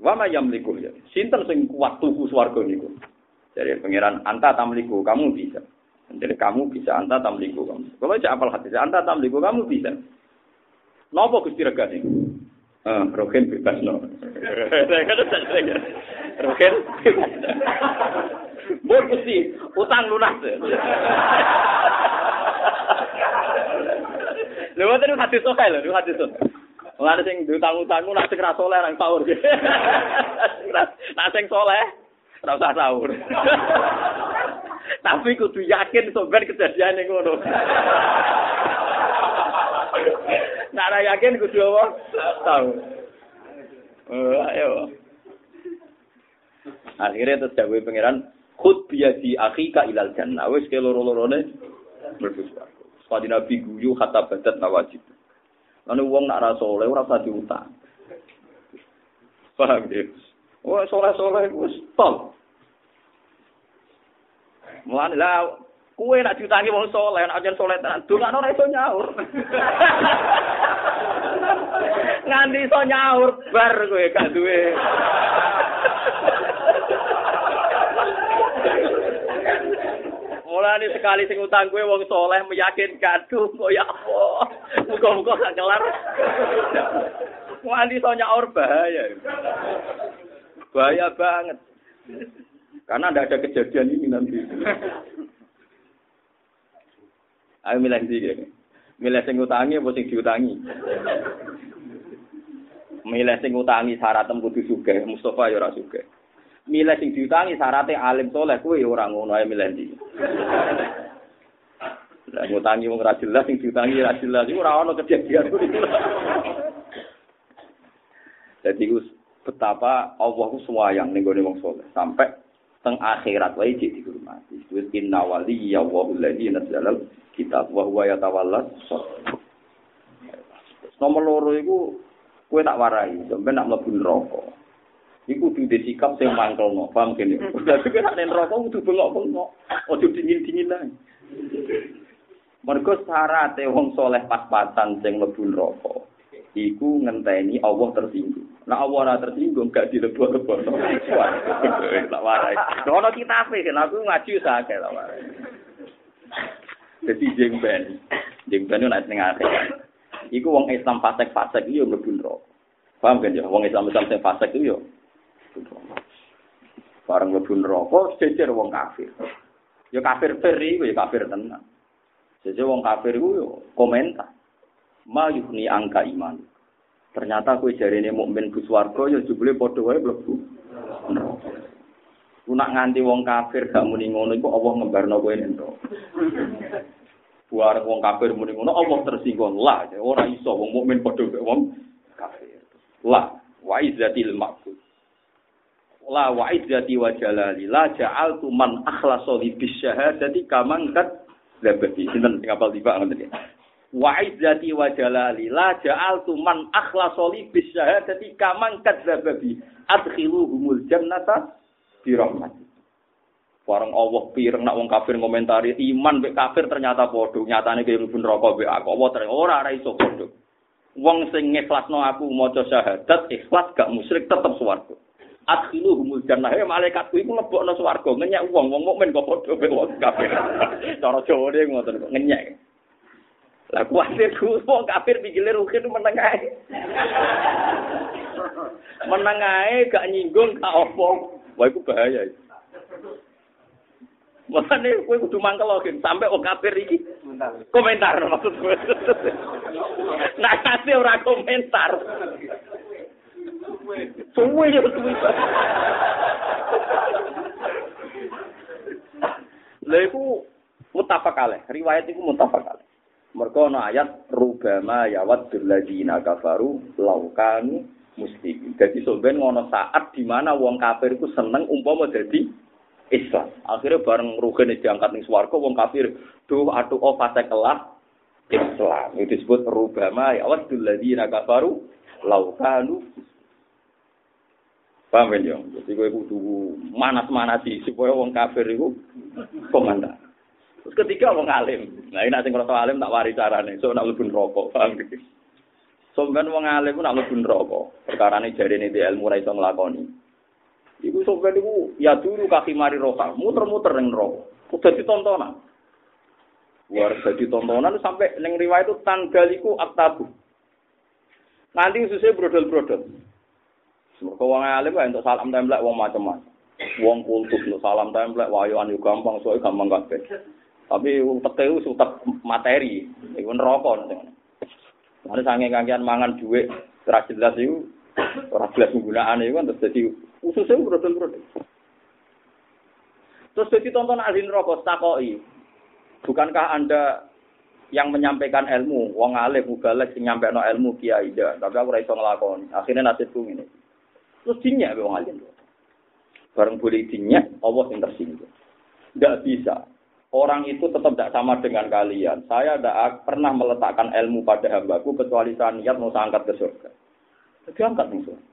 A: Wama yang meliku ya. Sinten sing kuat tuku swarga niku. Jadi pangeran anta tamliku kamu bisa. Jadi kamu bisa anta tamliku kamu. Kalau aja apal hati anta tamliku kamu bisa. Nopo gusti regane? Ah, roken bebas no. Roken bebas. Bor gusti utang lunas. Lha ngoten hati sok lho, hati sok. Mulane sing diutang-utangmu nak sing ra saleh nang sahur. Nak sing saleh ora usah sahur. Tapi kudu yakin sampean kejadian ngono. Nak ora yakin kudu apa? Tahu. Oh, ayo. Akhirnya terus jawab pangeran, khud biadi akhika ilal jannah. Wis ke loro-lorone swarga. Sekali Nabi guyu kata badat nawajib. Lalu uang nak rasa oleh, ora usah diutang. Paham ya? Wah, soleh-soleh, wis tol. Mulane lah kue nak diutangi wong soleh, nak jen soleh tenan, dongakno ora iso nyaur. Nganti iso nyaur bar kowe gak duwe. Mulane sekali sing utang kowe wong soleh meyakinkan, duh kok ya Allah. Muga-muga gak kelar. Nganti iso nyaur bahaya. Bahaya banget. Karena tidak ada kejadian ini nanti. Ayo milih sih, milih sing utangi apa sing diutangi? Milih sing utangi syarat kudu sugih, Mustafa ya ora. Milih sing diutangi syaratnya alim soleh kuwi ora ngono ayo milih ndi. Lah ngutangi wong ora jelas sing diutangi ora jelas iku ora ono kejadian. Jadi betapa Allah ku yang ning wong soleh sampai teng akhirat wae jadi dihormati. Wis inna wali ya wa alladzi nazzalal kitab wa huwa yatawalla Nomor loro iku kowe tak warai, sampe nak mlebu neraka. Iku kudu sikap sing mangkelno, paham kene. Dadi nek nek neraka kudu bengok-bengok, aja dingin-dingin ae. Mergo syarat wong soleh pas-pasan sing mlebu neraka. iku ngenteni Allah tersinggung. Nah Allah ora tersinggung gak dilebok-lebok. Tak warai. Ono kitabe kan aku ngaji sakake tak warai. Dadi jengben. Jengben yo nek ning Iku wong Islam fasik-fasik yo mlebu neraka. Paham kan ya? Wong Islam Islam sing fasik itu yo Bareng mlebu neraka jejer wong kafir. Ya kafir feri, ya kafir tenan. Jejer wong kafir yo komentar. Ma yukni angka iman. Ternyata kowe jarene mukmin bus warga ya jebule padha wae mlebu neraka. Ku nak nganti wong kafir gak muni ngono iku Allah ngembarno kowe ento. Buar wong kafir muni ngono Allah tersinggung lah ora iso wong mukmin padha wong kafir. Lah wa izzatil maqbul. La wa wa jalali. La ja'altu man akhlasa li bisyahadati kaman kat zabati sinten? Sing apal tiba ngoten wa izzati wa jalali. La ja'altu man akhlasa li bisyahadati kaman kat zabati adkhiluhumul jannata bi rahmati. Warang Allah pireng nak wong kafir ngomentari iman mek kafir ternyata padha nyatane kaya mlebu neraka mek aku. Ternyata ora ora iso padha wong sing ngikhlasno aku maca syahadat ikhlas gak musyrik tetep swarga adkhilu humul jannah. Ya malaikatku iku lebokno swarga ngenyek wong. Wong mukmin kok padha be wong kafir. Cara Jawa ne ngoten kok ngenyek. Lah kuwatir ku wong kafir pikire rukin meneng ae. Meneng ae gak nyinggung gak opo wah iku bahaya Makanya gue kudu mangkel lagi, sampai wong kafir iki komentar. maksud gue. Nah kasih orang komentar. Suwe ya suwe. Lha iku mutafak kalih, riwayat iku mutafak kalih. Mergo ana ayat rubama yawad ladina kafaru laukan muslimin. Jadi sampeyan ngono saat di mana wong kafir iku seneng umpama dadi Islam. Akhirnya bareng rugen diangkat ning swarga wong kafir duh atuh oh fase kelas Islam. Itu disebut rubama yawad ladina kafaru laukanu Paham kan? Jadi kowe kudu manas-manasi supaya wong kafir iku komandan. Terus ketiga wong alim. Nah, ini sing ngrasa alim tak wari carane. So nak mlebu neraka, paham iki. Ben wong alim nak mlebu neraka. Perkarane jarene di ilmu ra iso nglakoni. Iku sampeyan iku ya dulu kaki mari roka, muter-muter ning neraka. Udah ditontonan. Luar jadi tontonan sampai neng riwayat itu tanggaliku aktabu. Nanti susah brodol-brodol. Mereka wong alim wae untuk salam templek wong macam-macam. Wong kultus untuk salam templek wayoan yo gampang soalnya gampang kabeh. Tapi utek itu utek materi, iku neraka nanti. Mana sange kangian mangan duit ora jelas iku ora jelas penggunaan iku terus dadi ususnya brodol-brodol. Terus jadi tonton ahli neraka takoki. Bukankah Anda yang menyampaikan ilmu, wong alim mubalek sing nyampekno ilmu kiai tapi aku ora iso nglakoni. Akhirnya nasibku ngene. Terus dinyak wong alim. Bareng boleh dinyak, Allah yang tersinggung. Tidak bisa. Orang itu tetap tidak sama dengan kalian. Saya tidak pernah meletakkan ilmu pada hambaku kecuali saya niat mau angkat ke surga. Jadi angkat nih surga.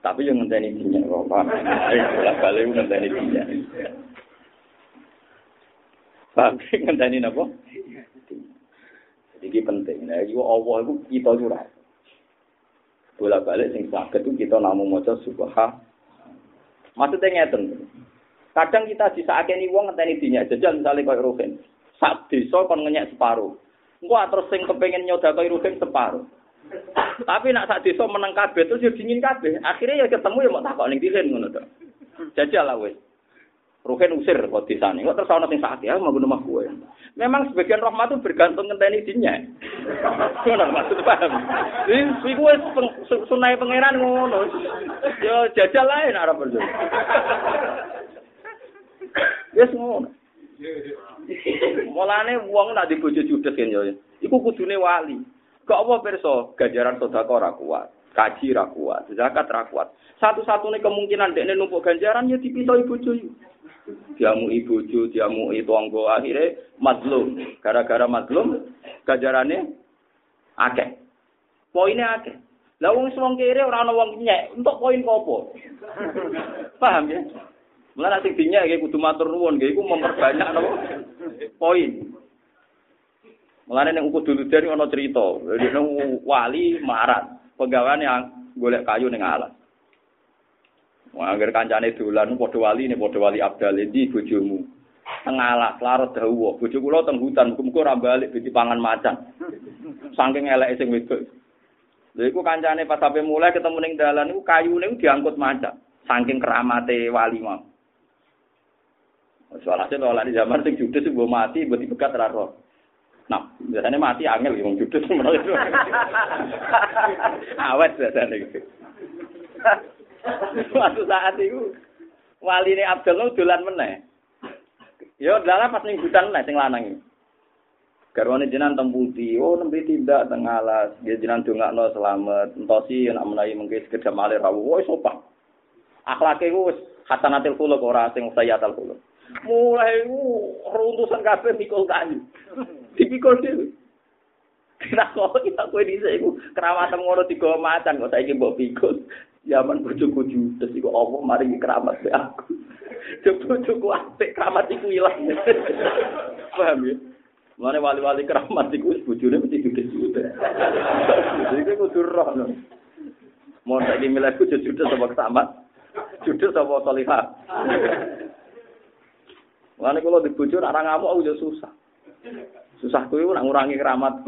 A: Tapi yang ngenteni dinyak, kok paham? Bolak balik ngenteni dinyak. Paham? Ngenteni apa? Jadi penting. Nah, Allah itu kita curah bolak balik sing sakit itu kita namu maca subha maksudnya ngeten. Kadang kita disakeni wong ngenteni dinyak jajal misalnya koyo rugen sak desa kon ngenyek separuh. Engko terus sing kepengin nyoda koyo rugen separuh. Tapi nak sak desa meneng kabeh terus yo dingin kabeh. Akhirnya ya ketemu ya mau takok ning dihen ngono to. Jajal lah wis. Usir kok di sana. Kok terus ana sing sakit? Ya mau rumah kue. Memang sebagian rahmat itu bergantung ngenteni dinya. Ngono maksud paham. Iki kuwi sunai pangeran ngono. Yo jajal lain arep berjo. Wis ngono. Mulane wong nak dibojo judes kan yo. Iku kudune wali. Kok apa pirsa ganjaran sedekah ora kuat. Kaji ra kuat, zakat ra kuat. Satu-satunya kemungkinan dekne numpuk ganjaran ya dipisah ibu cuy. Diamu ibu ju, diamu anggo akhirnya mazlum. Gara-gara mazlum, gajarannya akeh. Poinnya akeh. Lah wong wong kere ora ana wong nyek, untuk poin apa? Paham ya? Mulane sing dinyek iki kudu matur nuwun, nggih iku memperbanyak napa? Poin. Mulane nek kudu dulu ana cerita, nek wali marat, penggaweane golek kayu ning alas. Wah, agar kancane dolan padha wali ne padha wali abdal di bojomu. Tengalah larut dawa. Bojo kula teng hutan, muga-muga ora balik biti pangan macan. Saking eleke sing wedok. Lha iku kancane pas sampe mulai ketemu ning dalan iku kayune diangkut macan. Saking keramate wali mau. Soalnya kalau di zaman sing judes sing mati, buat dibekat raro. Nah, biasanya mati angel yang judes menolak itu. Awet biasanya. Suatu saat itu wali ini Abdul dolan meneh. Yo dalam pas ning hutan meneh sing lanang iki. Garwane jenengan temputi, oh nembe tindak teng alas, dia jenengan dongakno selamat, entosi nek menawi mengke sekedhap malih rawuh, wis sopan. Akhlake wis hasanatil khuluq ora sing sayyatul khuluq. mulai runtusan kabeh mikul kayu. Dipikul dhewe. Kita kok kita kowe dhisik iku keramatan ngono tiga macan kok saiki mbok pikul. Zaman bojoku judes iku apa mari keramat be aku. Bojoku apik keramat iku ilang. Paham ya? Mulane wali-wali keramat iku bojone mesti judes-judes. Jadi kudu roh. Mau saiki milihku judes sama keramat. Judes sama salihah. Mulane kalau di bojo ora ngamuk aku yo susah. Susah kuwi nak ngurangi keramat.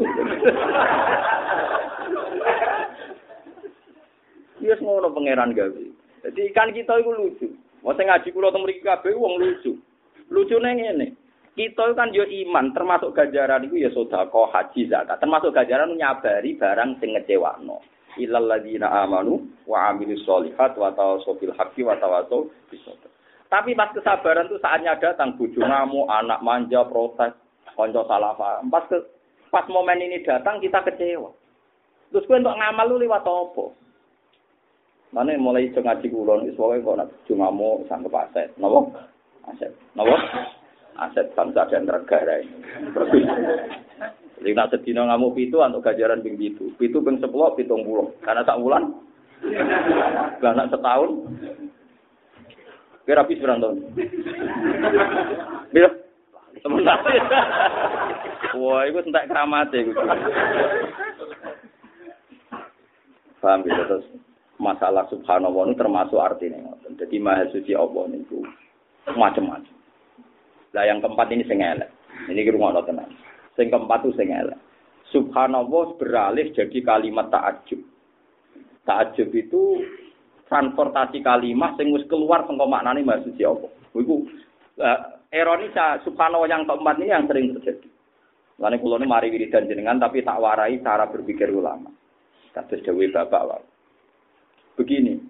A: Yes ngono pangeran gawe. Jadi ikan kita itu lucu. Mau ngaji kula teng mriki kabeh wong lucu. Lucune ngene. Kita kan yo iman, termasuk ganjaran itu ya sedekah, haji, zakat. Termasuk ganjaran nyabari barang sing ngecewakno. Ilal ladzina amanu wa amilus solihat wa tawassaw bil haqqi wa tawassaw bis Tapi pas kesabaran itu saatnya datang, buju ngamu, anak manja, protes, konco salah paham. Pas ke, pas momen ini datang kita kecewa. Terus gue untuk ngamal lu lewat apa? Mana mulai ngaji kulon, soalnya kok nak buju ngamu, sanggup aset. Nopo? Aset. Nopo? Aset bangsa dan negara ini. Jadi nak sedina ngamu pitu untuk gajaran bing pitu. Pitu bing sepuluh, pitung puluh. Karena tak bulan. Karena setahun, Kira habis berapa tahun? Bila? Wah, itu entek keramat ya. Paham ya, terus masalah subhanallah ini termasuk artinya. Jadi maha suci Allah itu macam-macam. Lah yang keempat ini sing elek. Ini ki rumah tenang. Sing keempat itu sing elek. Subhanallah beralih jadi kalimat takjub. Takjub itu transportasi kalimat sing wis keluar saka maknane Mbah Suci apa. Iku uh, ironis subhanallah yang keempat ini yang sering terjadi. Lalu kulo ini mari wiridan jenengan tapi tak warai cara berpikir ulama. Kados dewi bapak wae. Begini,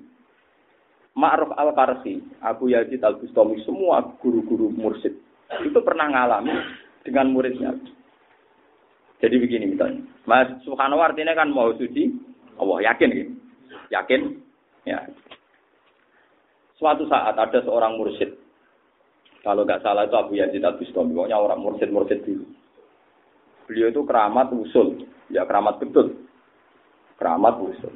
A: Ma'ruf al-Karsi, Abu Yazid al-Bustami, semua guru-guru mursid itu pernah ngalami dengan muridnya. Jadi begini misalnya, Mas Subhanallah artinya kan mau suci, Allah yakin gitu. Yakin Ya. Suatu saat ada seorang mursyid. Kalau nggak salah itu Abu Yazid Al Bustami, pokoknya orang mursyid-mursyid dulu. Beliau itu keramat usul, ya keramat betul. Keramat usul.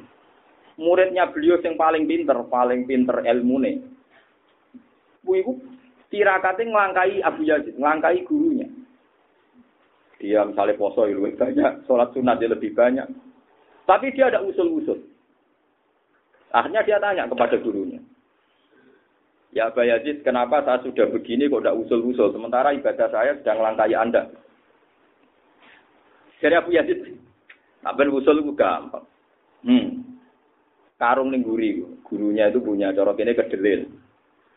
A: Muridnya beliau yang paling pinter, paling pinter ilmu nih. Bu ibu tirakatnya ngelangkai Abu Yazid, ngelangkai gurunya. Dia misalnya poso lebih banyak, sholat sunat dia lebih banyak. Tapi dia ada usul-usul. Akhirnya dia tanya kepada gurunya. Ya Pak Yazid, kenapa saya sudah begini kok tidak usul-usul, sementara ibadah saya sedang melangkahi Anda. Jadi Abu Yazid, apa usul itu gampang. Hmm. Karung ning guri, gurunya itu punya cara ini kedelil.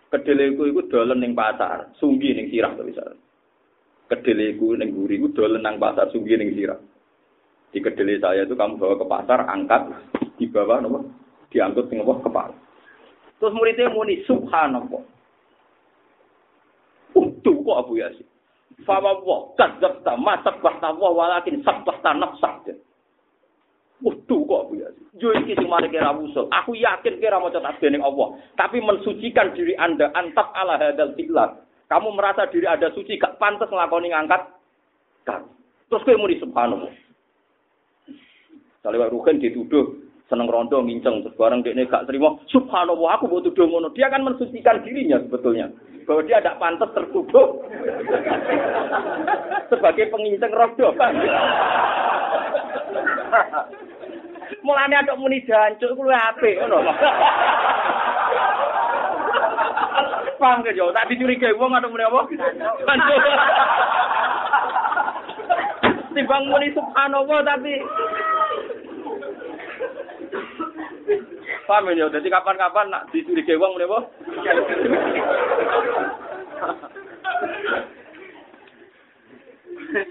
A: Itu itu dolen ning pasar, sunggi ning sirah to bisa. Kedelil itu ning guri itu dolen nang pasar, sunggi ning sirah. Di kedelil saya itu kamu bawa ke pasar, angkat, di bawah nomor diangkut dengan wah kepala. Terus muridnya muni subhanallah. Utuh kok Abu Yasin. Fama wa kadzabta ma sabbahta wa walakin sabbahta nafsak. Utuh kok Abu Yasin. Yo iki sing mari kira usul. Aku yakin kira maca tasbih ning Allah, tapi mensucikan diri Anda antap ala hadal fi'lah. Kamu merasa diri Anda suci gak pantas nglakoni ngangkat kan. Terus kowe muni subhanallah. Saleh Ruhin dituduh seneng rondo nginceng terus bareng dia gak terima subhanallah aku butuh tuduh ngono dia kan mensucikan dirinya sebetulnya bahwa dia tidak pantas tertuduh sebagai penginceng rondo mulane ada muni jancuk kuwi apik ngono paham ke jo tak dicurigai wong atau muni apa timbang muni subhanallah tapi Paham ya? Jadi kapan-kapan nak dicurigai wong menapa?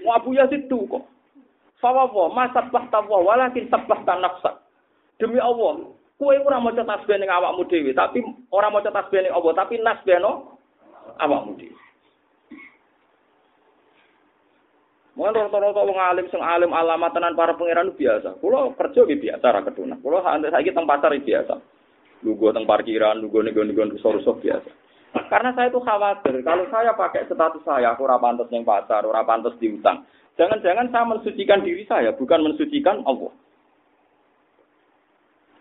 A: Wa Abu Yazid itu kok. Fawawa, masa tawa, walakin sabah nafsa. Demi Allah, kue ora maca tasbih ning awakmu dhewe, tapi ora maca tasbih ning Allah, tapi nasbih no awakmu dhewe. Mungkin rata-rata wong alim sing alim alamat tenan para pangeran biasa. Kulo kerja gitu biasa ra keduna. Kulo saiki teng pasar biasa. Lugu teng parkiran, lugu nego-nego rusuh-rusuh biasa. Karena saya itu khawatir, kalau saya pakai status saya, aku ora pantes ning pasar, ora pantes diutang. Jangan-jangan saya mensucikan diri saya, bukan mensucikan Allah.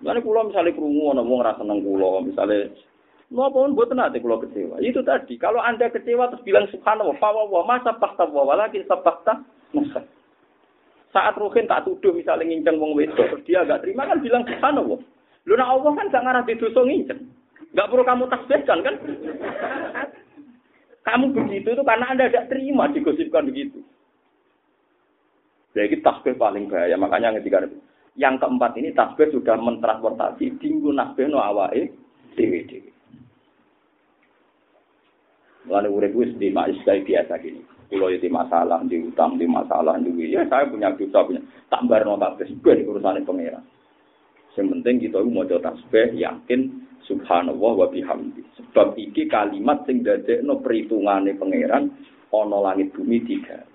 A: Misalnya kulo misalnya kerungu ana wong rasa seneng kulo, misalnya pun buat nanti kulo kecewa. Itu tadi, kalau anda kecewa terus bilang subhanallah, wa masa fakta wa walakin sabakta masa. Saat Ruhin tak tuduh misalnya nginceng wong wedok, dia agak terima kan bilang subhanallah. Lu nak Allah kan gak ngarah didosa nginceng. Gak perlu kamu tasbihkan kan? Kamu begitu itu karena Anda tidak terima digosipkan begitu. Jadi tasbih paling bahaya. Makanya ketika yang keempat ini tasbih sudah mentransportasi tinggu nasbih no awae dewi dewi. Lalu urip wis di kayak biasa gini. Kalau itu masalah di utang, di masalah di ya saya punya dosa punya tak no tasbih ben urusan pangeran. Yang penting kita mau tasbih yakin subhanallah wa bihamdi. Sebab iki kalimat sing dadekno perhitungane pangeran ana langit bumi tiga.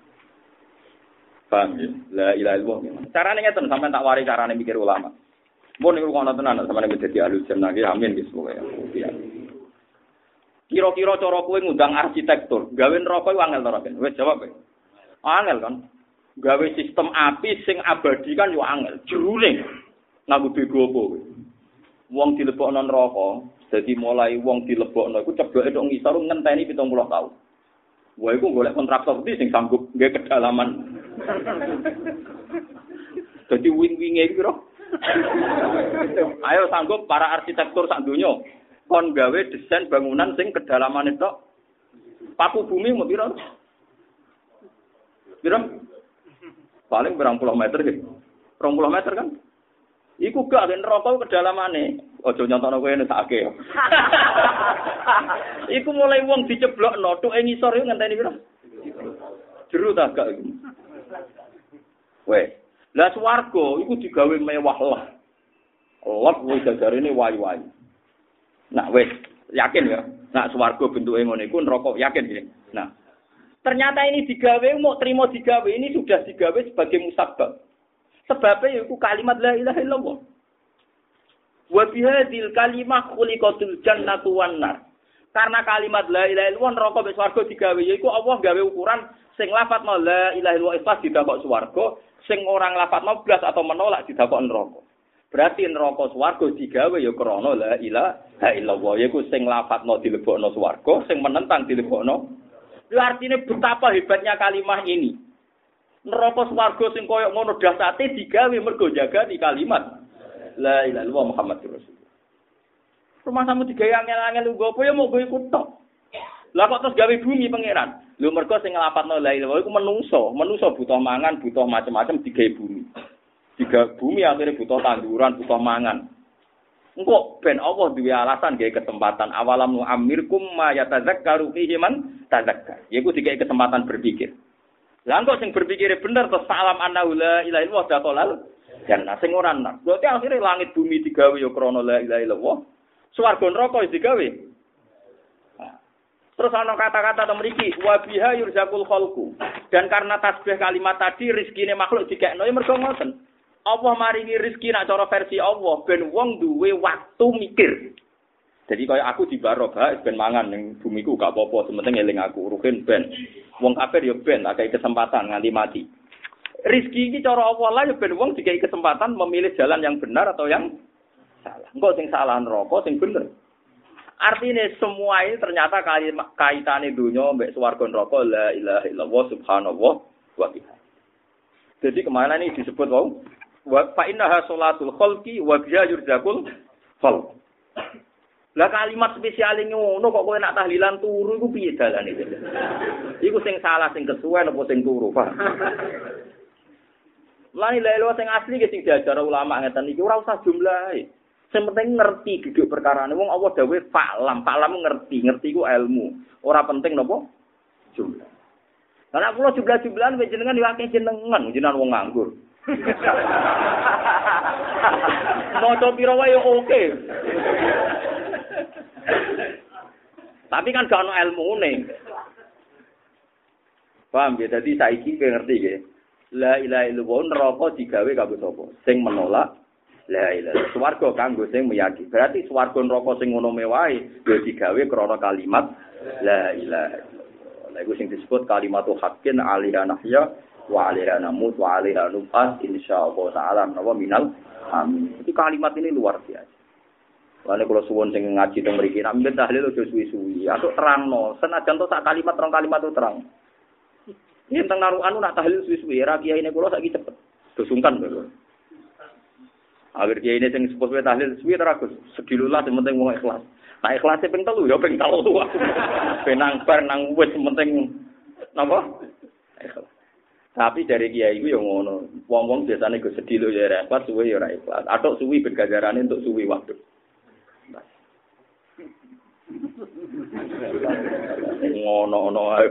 A: Paham ya? La ilaha illallah. Carane ngeten sampean tak wari carane mikir ulama. Mun niku ana tenan sampean dadi ahli ki amin wis pokoke. Kira-kira cara kowe ngundang arsitektur, gawe neraka iku angel to Wis jawab kowe. Angel kan. Gawe sistem api sing abadi kan yo angel. Jurune nganggo bego apa kowe. wong dilebokno neraka, dadi mulai wong dilebokno iku cebloke tok ngisor ngenteni 70 tahun. Wah iku golek kontraktor iki sing sanggup nggih kedalaman. Dadi wing-winge iki piro? Ayo sanggup para arsitektur sak donya kon gawe desain bangunan sing kedalaman itu paku bumi mau piro? Piro? Paling berang puluh meter gitu. Rong puluh meter kan? Iku gak ben neraka kedalamane. Aja nyontokno kowe nesake. iku mulai wong diceblokno tuke ngisor yo ngenteni pira? Jeru ta gak iku. Weh, lah swarga iku digawe mewah lah. Allah kuwi jajarene wayu-wayu. Nah, wes, yakin ya? Nah, swarga bentuke ngono iku neraka yakin ya. Nah, ternyata ini digawe mau terima digawe ini sudah digawe sebagai musabab. Sebabnya itu kalimat la ilaha illallah. Wa bihadil kalimah khuliqatul jannatu wan nar. Karena kalimat la ilaha illallah neraka mek swarga digawe yaiku Allah gawe ukuran sing lafadzno la ilaha illallah ikhlas didakok swarga, sing orang lafadzno blas atau menolak didakok neraka. Berarti neraka swarga digawe ya krana la ilaha illallah yaiku sing lafadzno dilebokno swarga, sing menentang dilebokno. Itu artinya betapa hebatnya kalimat ini neraka swarga sing koyo ngono dasate digawe mergo jaga di kalimat la ilaha illallah Muhammadur Rasulullah. Rumah kamu digawe angel-angel nggo apa ya mau gue ikut. Lah kok terus gawe bumi pangeran. Lho mergo sing nglapatno la ilaha iku menungso, menungso butuh mangan, butuh macam-macam digawe bumi. Diga bumi akhirnya butuh tanduran, butuh mangan. Engko ben Allah duwe alasan gawe kesempatan awalam nu amirkum ma yatazakkaru fihi man tazakkar. Yaiku digawe kesempatan berpikir. Lah kok sing berpikir bener terus salam anna la ilaha illallah dakolal jannah sing ora nak. Berarti akhirnya langit bumi digawe ya krana la ilaha illallah. Swarga neraka digawe. Terus ana kata-kata to mriki wa biha yurzaqul khalqu. Dan karena tasbih kalimat tadi rezekine makhluk dikekno ya mergo ngoten. Allah maringi rezeki nak cara versi Allah ben wong duwe waktu mikir. Jadi kaya aku di barokah ben mangan ning bumiku gak apa-apa, sementing eling aku ruhin ben. Wong kafir ya ben akeh kesempatan nganti mati. Rizki ini cara Allah lah ya ben wong dikai kesempatan memilih jalan yang benar atau yang salah. Engkau sing salah neraka, sing bener. Artinya semua ini ternyata kaitannya dunia mbek swarga neraka la ilaha illallah subhanallah wa. Jadi ke mana ini disebut wau? Wa fa innaha salatul khalqi wa biha yurzaqul khalq. Lah kalimat spesial ngono kok kowe nak tahlilan turu iku piye dalane? Iku sing salah sing kesuwen apa sing turu, Pak? Lah lelo sing asli ki sing diajar ulama ngeten iki ora usah jumlahe. Sing penting ngerti duduk perkara wong Allah dawuh fa'lam, fa'lam ngerti, ngerti ku ilmu. Ora penting napa? Jumlah. Karena kula jumlah-jumlahan jenengan yo akeh jenengan, jenengan wong nganggur. Maca pira wae oke. Tapi kan gak ono ilmune. Paham ya? Jadi saiki kowe ngerti ya. La ilaha illallah neraka digawe kanggo sapa? Sing menolak la ilaha. Swarga kanggo sing meyakini. Berarti swarga neraka sing ngono mewahe ya digawe krana kalimat la ilaha. Lha iku sing disebut kalimat haqqin alaiha nahya wa alaiha namut wa alaiha nufas insyaallah taala menawa minal amin. Itu kalimat ini luar biasa. Lalu kalau suwon sing ngaji teng mriki, mbek tahlil ojo suwi-suwi. Atau terangno, senajan to sak kalimat rong kalimat itu terang. Ini tentang naruh anu nak tahlil suwi-suwi, ra kiai ini kula saiki cepet. Dosungkan lho. Agar kiai ini sing sepuh tahlil suwi teragus, sedilulah sing penting ikhlas. Nah ikhlas ping telu ya ping tuh. Penang bar nang wis penting napa? Ikhlas. Tapi dari kiai itu yang ngono. Wong-wong biasanya gue sedih lo ya ikhlas, suwi ya ikhlas. Atau suwi bergajaran untuk suwi waktu. Ngono-ngono ae.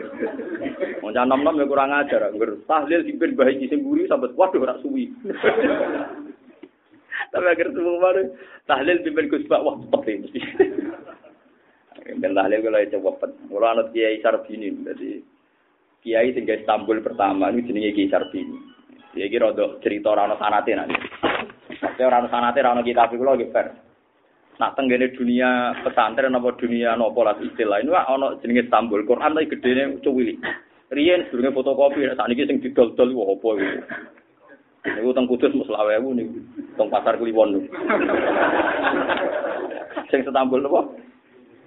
A: Wong nom-nom ya kurang ajar, ngger tahlil dipen bae iki sing mburi sampe waduh ora suwi. Tapi agar semua baru tahlil dipen Gus Pak wah cepet mesti. Ben tahlil kalau ya cepet. Mula anut Kiai Sarbini jadi Kiai sing Istanbul pertama ini jenenge Kiai Sarbini. Kiai iki rada cerita ora ana sanate nanti. Ora ana sanate ora ana kitab kula nggih nak tenggene dunia pesantren apa dunia nopo lah istilah ini ono jenenge Istanbul. Quran tapi gedene cuwili. Riyen durunge fotokopi sak niki sing didol-dol wah apa iku? Niku teng Kudus mus lawewu niku teng pasar Kliwon niku. Sing Istanbul napa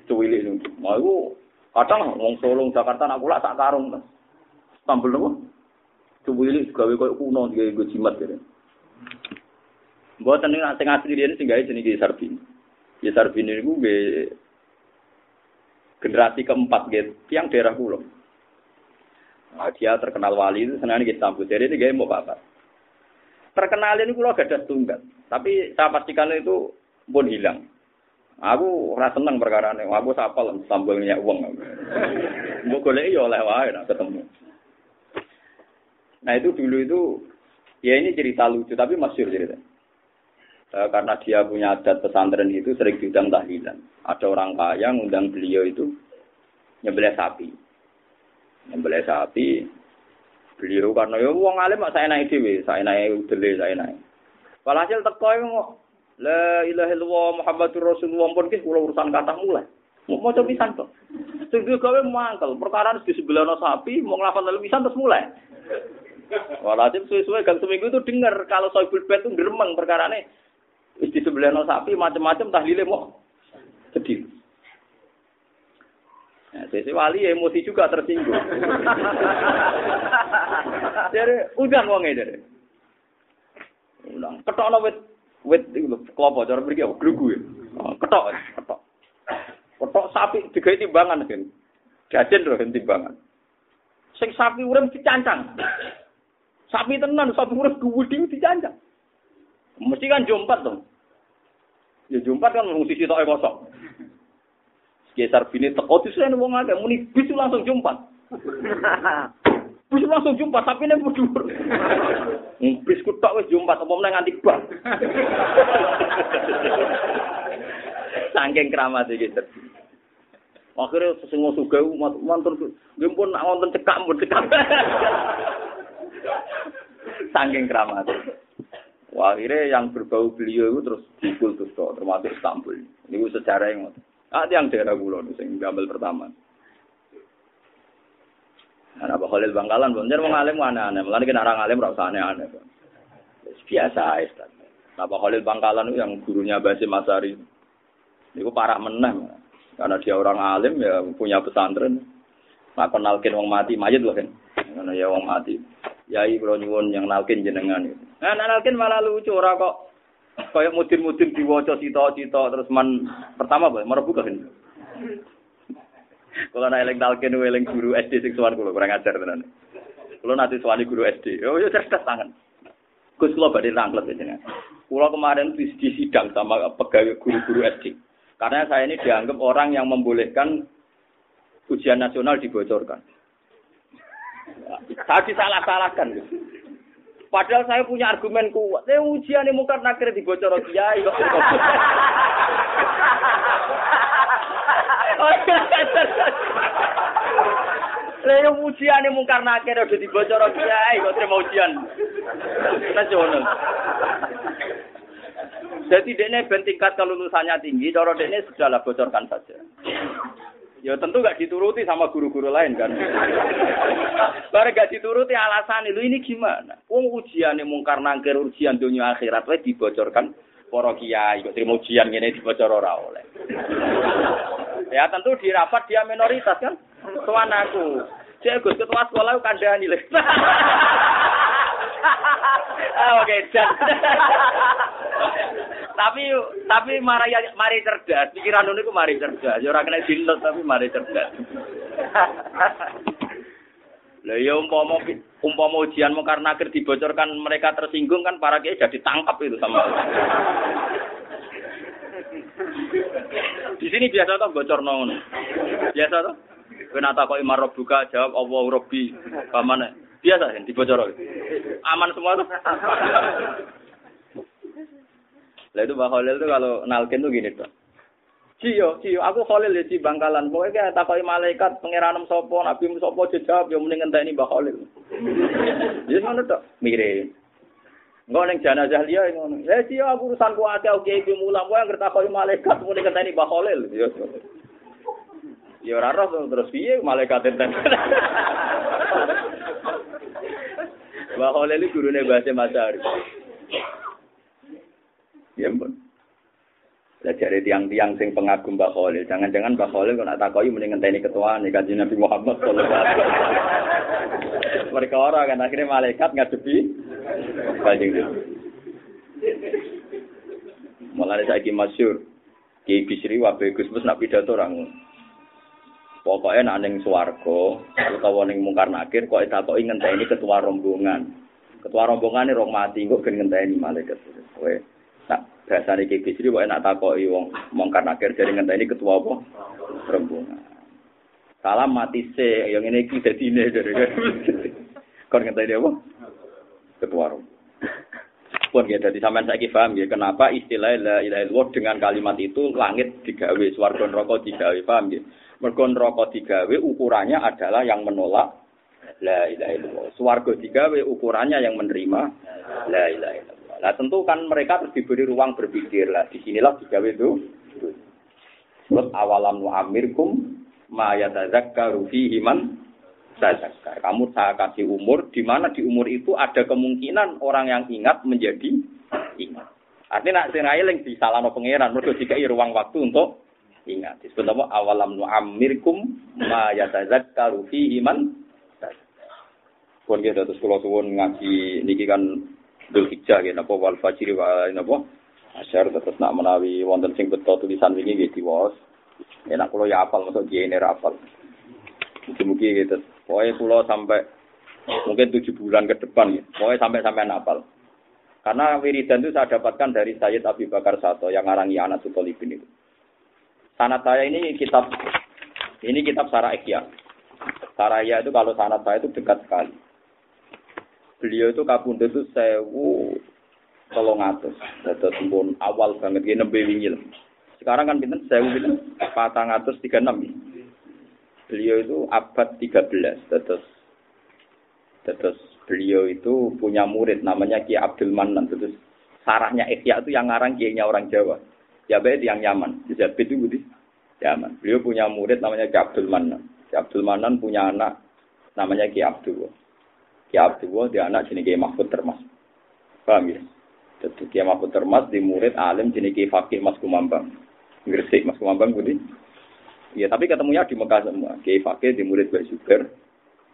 A: cuwili niku. Mau iku kadang wong Solo Jakarta nak kula sak karung Istanbul napa cuwili gawe koyo kuno digawe jimat kene Mboten nek sing asli dene sing gawe jenenge Sarbini Yesar bin ini gue generasi keempat gitu, yang daerah pulau. Nah, dia terkenal wali itu senang kita sambut. Jadi ini gaya mau apa? Terkenal ini gak ada tunggal. Tapi saya pastikan itu pun hilang. Aku rasa seneng perkara ini. Aku sapal sambelnya uang. Gue golek ya oleh wae nak ketemu. Nah itu dulu itu ya ini cerita lucu tapi masih cerita. Eh, karena dia punya adat pesantren itu sering diundang tahlilan. Ada orang kaya ngundang beliau itu nyembelih sapi. Nyembelih sapi. Beliau karena ya wong alim saya naik dhewe, saya naik udele, saya naik. Walhasil teko kok La ilaha illallah Muhammadur Rasulullah pun ki kula urusan kata mulai. Mau maca pisan to. Sing gawe mangkel, perkara di sebelah sapi, mau nglafal lalu pisan terus mulai. Walhasil suwe-suwe gang seminggu itu dengar kalau soibul bed itu geremeng perkara ini Wis di sebelah no sapi macam-macam tahlile mau sedih. Nah, sesi wali emosi juga tersinggung. Jadi udah wonge dari. Ulang. Ketok no wit wit itu kelopo cara pergi apa grugu ya. Oh, ketok, ketok. Ketok sapi digawe timbangan kan. Jajan lho timbangan. Sing sapi urip dicancang. Sapi tenan, sapi urip gede dicancang. Mesti kan jompat dong. Ya jumpat kan mung sisi tok kosong. Geser bini teko disen wong akeh muni bis langsung jumpat. Bis langsung jumpat tapi nek dhuwur. Bis ku tok wis jumpat apa meneh nganti bang. Saking keramat iki. Akhirnya sesungguh suga mantur nggih pun nak wonten cekak pun cekak. Saking keramat. Akhirnya yang berbau beliau itu terus dikultus tuh, termasuk Istanbul. Ini sejarah yang ada ah, yang daerah nih, yang gambar pertama. Nah, Pak Khalil Bangkalan, bener mau ngalim aneh-aneh. Mulai kena orang ngalim rasa aneh-aneh. Biasa aja. Nah, Pak Khalil Bangkalan itu yang gurunya Basim Masari. Itu parah menang. Karena dia orang alim ya punya pesantren. Nah, kenalkin wong mati, mayat loh kan. Karena ya wong mati. Yai bro nyuwun yang nalkin jenengan. Nah, nalkin malah lucu ora kok kayak mudin-mudin diwaca cita-cita terus man pertama apa merebu kan. Kalau nak eling nalkin eling guru SD sing sowan kula kurang ajar tenan. Kula nanti sowan guru SD. Oh ya cerdas tangan. Gus kula badhe rangklet jenengan. Pulau kemarin di sidang sama pegawai guru-guru SD. Karena saya ini dianggap orang yang membolehkan ujian nasional dibocorkan. Saya disalah-salahkan. Padahal saya punya argumen kuat. Eh ujian ini mungkin nakir dibocor kiai kok. Ujian ini mungkar nakir udah dibocor kiai kok terima ujian. Nasional. Jadi dia ben tingkat kelulusannya tinggi, cara dia sudahlah bocorkan saja. Ya tentu gak dituruti sama guru-guru lain kan. Barang gak dituruti alasan itu ini gimana? Wong ujian yang mungkar nangkir ujian dunia akhirat wae dibocorkan para kiai kok terima ujian ngene dibocor ora oleh. ya tentu di rapat dia minoritas kan. Tuan aku. Cek Gus ketua sekolah kandhani lho. Ah, oke, tapi tapi mari mari cerdas, pikiran niku mari cerdas. Ya ora kena tapi mari cerdas. Lah ya umpama umpama ujian mau karena akhir dibocorkan mereka tersinggung kan para kiai jadi tangkap itu sama. Di sini biasa tuh bocor nong. Biasa tuh. Kena takoi marok buka jawab Allah Robbi. Pamane. Biasa kan dibocor. Aman semua tuh. Lah itu Mbak Khalil tuh kalau nalkin tuh gini tuh. Ciyo, ciyo, aku Khalil ya ci bangkalan. Pokoknya kayak takoki malaikat pengiranem sopo, nabi sopo jawab ya mending ini Mbak Khalil. Jadi mana tuh? Mirip. Enggak neng jenazah liya ngono. Ya ciyo aku urusan ku akeh oke ibu mulang kowe anggere takoki malaikat muni ngenteni Mbak Khalil. Ya. Ya ora roh terus piye malaikat enten. Mbak Khalil iki gurune bahasa Masari. Ya ampun. Jare tiang-tiang sing pengagum Mbak Khalil, jangan-jangan Mbak Khalil kok nak takoki mending ngenteni ketua nih kanjeng Nabi Muhammad sallallahu. Mereka orang kan akhirnya malaikat ngadepi kanjeng Nabi. Mulane saiki masyhur Ki Bisri wae Gus Mus nak pidato orang Pokoknya nak ning swarga utawa ning mungkar nakir kok takoki ngenteni ketua rombongan. Ketua rombongan ini rong mati kok gen ngenteni malaikat. Kowe Biasa nih Ki Bisri, enak takoki wong mongkar nakir dari ngenteni ketua apa? Rombongan. Salam mati se, yang ini kita dine dari kon ngenteni apa? Ketua rombongan. Pun ya, jadi sampean saya paham ya, kenapa istilah la ilaha illallah dengan kalimat itu langit digawe, swarga neraka digawe, paham ya? Mergo neraka digawe ukurannya adalah yang menolak la ilaha illallah. Swarga digawe ukurannya yang menerima la ilaha illallah. Nah tentu kan mereka harus diberi ruang berpikir lah. Di sinilah digawe itu. Sebut awalam nu'amirkum ma yatazakkaru fihi man tazakkar. Kamu saya kasih umur, di mana di umur itu ada kemungkinan orang yang ingat menjadi ingat. Artinya nak sing eling disalahno pangeran, mergo dikai ruang waktu untuk ingat. Disebut apa awalam nu'amirkum ma yatazakkaru fihi man Pun kita terus kalau suwun ngaji niki kan Dul Hijjah ya napa wal fajri wa napa asyar tetep nak menawi wonten sing beto tulisan wingi nggih diwaos. Enak kula ya apal masuk jene ra apal. Mugi-mugi gitu. Pokoknya kula sampai mungkin tujuh bulan ke depan ya. Pokoknya sampai sampai apal. Karena wiridan itu saya dapatkan dari Sayyid Abi Bakar Sato yang ngarangi anak Sutolibin itu. Sanat saya ini kitab ini kitab Sarah Ekya. Saraya itu kalau sanat saya itu dekat sekali beliau itu kapundhut itu sewu tolong atus. Dados pun awal banget gini nembe wingi Sekarang kan pinten sewu pinten patang atus tiga enam. Beliau itu abad tiga belas. Dados dados beliau itu punya murid namanya Ki Abdul Manan. Terus sarahnya Ihya itu yang ngarang kiainya orang Jawa. Ya baik yang nyaman. Jadi itu budi. Yaman. Beliau punya murid namanya Ki Abdul Manan. Ki Abdul Manan punya anak namanya Ki Abdul. Ki Abdullah dia anak jenis Ki Mahfud Termas. Paham ya? Jadi Ki Mahfud Termas di murid alim jenis Ki Fakih Mas Kumambang. Gresik Mas Kumambang budi. Ya tapi ketemunya di Mekah semua. Ki Fakih di murid Mbak Zubair.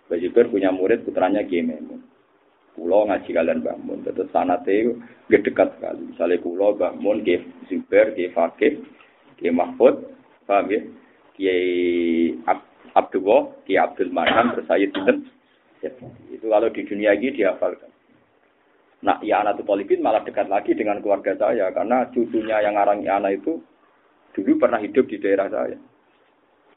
A: Mbak punya murid putranya Ki Memun. Pulau ngaji kalian bangun. Terus sanate gede dekat sekali. Misalnya pulau bangun Ki Zubair, Ki Fakih, Ki Mahfud. Paham ya? Ki Abdullah, Ki Abdul Manan, terus saya Itu kalau di dunia ini dihafalkan. Nah, Iana itu Tolibin malah dekat lagi dengan keluarga saya karena cucunya yang ngarang Iana itu dulu pernah hidup di daerah saya.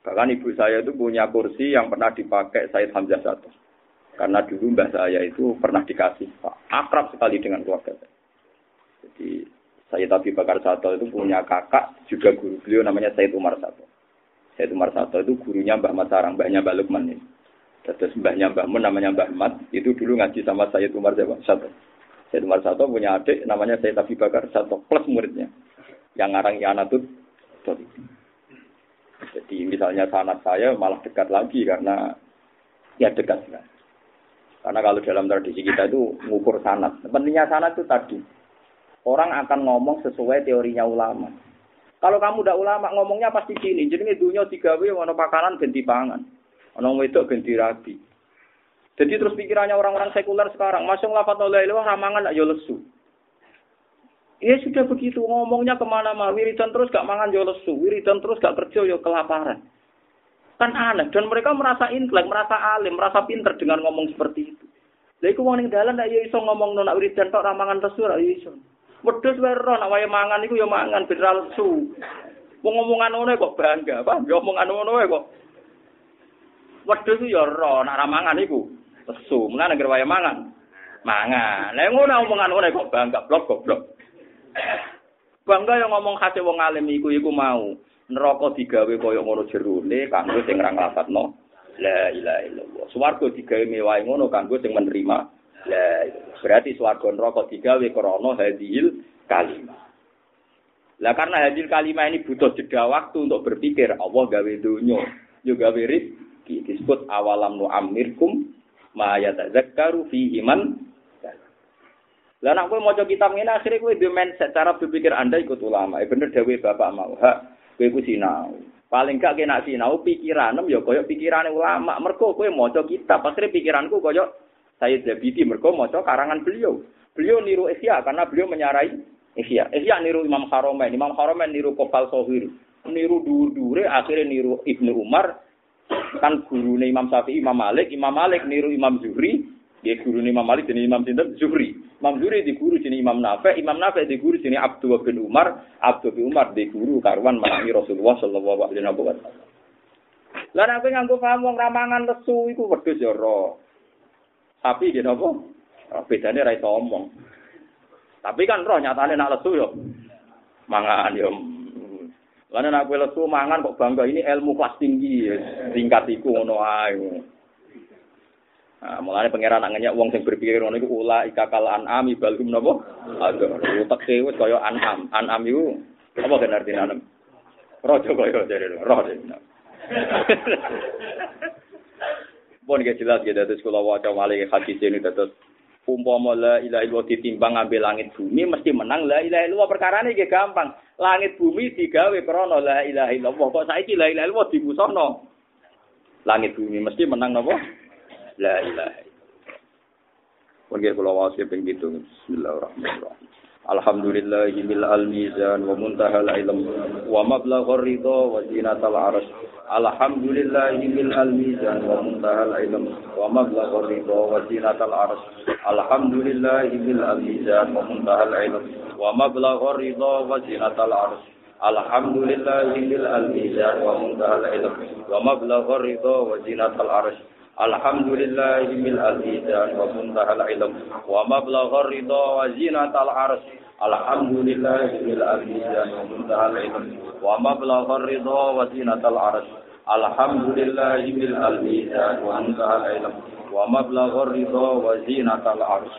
A: Bahkan ibu saya itu punya kursi yang pernah dipakai Said Hamzah satu. Karena dulu mbah saya itu pernah dikasih akrab sekali dengan keluarga saya. Jadi Said Abi Bakar Sato itu punya kakak juga guru beliau namanya Said Umar Sato. Said Umar Sato itu gurunya Mbah Masarang, mbahnya Mbah Lukman ini. Terus mbahnya Mbah Mun namanya Mbah Mat, itu dulu ngaji sama Said Umar Sato. Said Umar Sato punya adik namanya Said Abi Bakar Sato plus muridnya. Yang ngarang Yanatut Jadi misalnya sanat saya malah dekat lagi karena ya dekat sekali. Karena kalau dalam tradisi kita itu mengukur sanat. Pentingnya sanat itu tadi. Orang akan ngomong sesuai teorinya ulama. Kalau kamu udah ulama ngomongnya pasti gini. Jadi dunia tiga w ono pakanan ganti pangan. Ono wedok ganti rabi. Jadi terus pikirannya orang-orang sekuler sekarang, masuk lafat oleh ilah ramangan yo lesu. Ya sudah begitu ngomongnya ke mana-mana, wiridan terus gak mangan yo lesu, wiridan terus gak kerja yo kelaparan. Kan aneh dan mereka merasa intelek, merasa alim, merasa pinter dengan ngomong seperti itu. Lha iku wong ning dalan nek yo iso ngomong nak wiridan tok ramangan lesu ra iso. Wedhus wae nak wae mangan iku yo mangan ben ra lesu. Wong ngomongan ngono kok bangga, Pak. Yo omongan ngono kok. Wedhus yo ro nak ramangan iku lesu. Mulane negara waya mangan. Mangan. Lah ngono omongan ngono kok bangga blok goblok. Bangga yang ngomong khase wong alim iku iku mau. Neraka digawe kaya ngono jerone kanggo sing ra nglafadzno la ilaha illallah. Swarga digawe mewah ngono kanggo sing menerima la berarti swarga neraka digawe krana hadil kalimat. Lah karena hadil kalimat ini butuh jeda waktu untuk berpikir Allah gawe dunya, yo gawe rizki disebut awalam nu amirkum ma yatazakkaru fi iman lah nak kowe maca kitab ngene akhire kowe duwe mindset cara berpikir Anda ikut ulama. Eh bener dewe Bapak mau hak kowe ku sinau. Paling gak kena sinau pikiranem ya koyo pikirane ulama. Mergo kowe maca kitab akhire pikiranku koyo saya Zabidi mergo maca karangan beliau. Beliau niru Ihya karena beliau menyarai Ihya. Ihya niru Imam Haromen, Imam Haromen niru Kopal Sohir. Niru dur-dure akhirnya niru Ibnu Umar, kan guru Imam Syafi'i, Imam Malik, Imam Malik niru Imam Zuhri, dia guru Imam Malik jadi Imam Sinten Zuhri. Imam Zuhri di guru jadi Imam Nafi, Imam Nafi di guru jadi Abdul bin Umar, Abdul bin Umar di guru karwan manami Rasulullah sallallahu alaihi wasallam. Lah nek kowe nganggo paham wong ramangan lesu iku wedhus ya ora. Tapi dia napa? Bedane ra omong. Tapi kan roh nyatane nak lesu yo mangan yo Karena nak kue lesu mangan kok bangga ini ilmu kelas tinggi, tingkat iku ngono ae. Nah, mulane pangeran nangenya wong sing berpikir ngono iku ula ikakal anami balhum napa? Aduh, teke wis kaya anam. Anam iku apa kan artine anam? Rojo kaya jare roh. Pun ge jelas ge dados kula waca malih hadis ini dados umpama la ilaha illallah ditimbang ngambil langit bumi mesti menang la ilaha illallah perkara ini gampang langit bumi digawe krana la ilaha illallah kok saiki la ilaha illallah dimusono langit bumi mesti menang napa La ilaha illallah. Mungkin kalau wasi penghitung Bismillahirrahmanirrahim. Alhamdulillahi mil al-mizan wa muntaha al-ilm wa mablagha ar-ridha wa zinat al-arsh. Alhamdulillahi mil al-mizan wa muntaha al-ilm wa mablagha ar-ridha wa zinat al-arsh. Alhamdulillahi mil al-mizan wa muntaha al-ilm wa mablagha ar-ridha wa zinat al-arsh. Alhamdulillahi mil al-mizan wa muntaha al-ilm wa mablagha ar-ridha wa zinat al-arsh. الحمد لله من الإيمان ومنتهى العلم ومبلغ الرضا وزينة العرش الحمد لله من الإيمان ومنتهى العلم ومبلغ الرضا وزينة العرش الحمد لله من الإيمان ومنتهى العلم ومبلغ الرضا وزينة العرش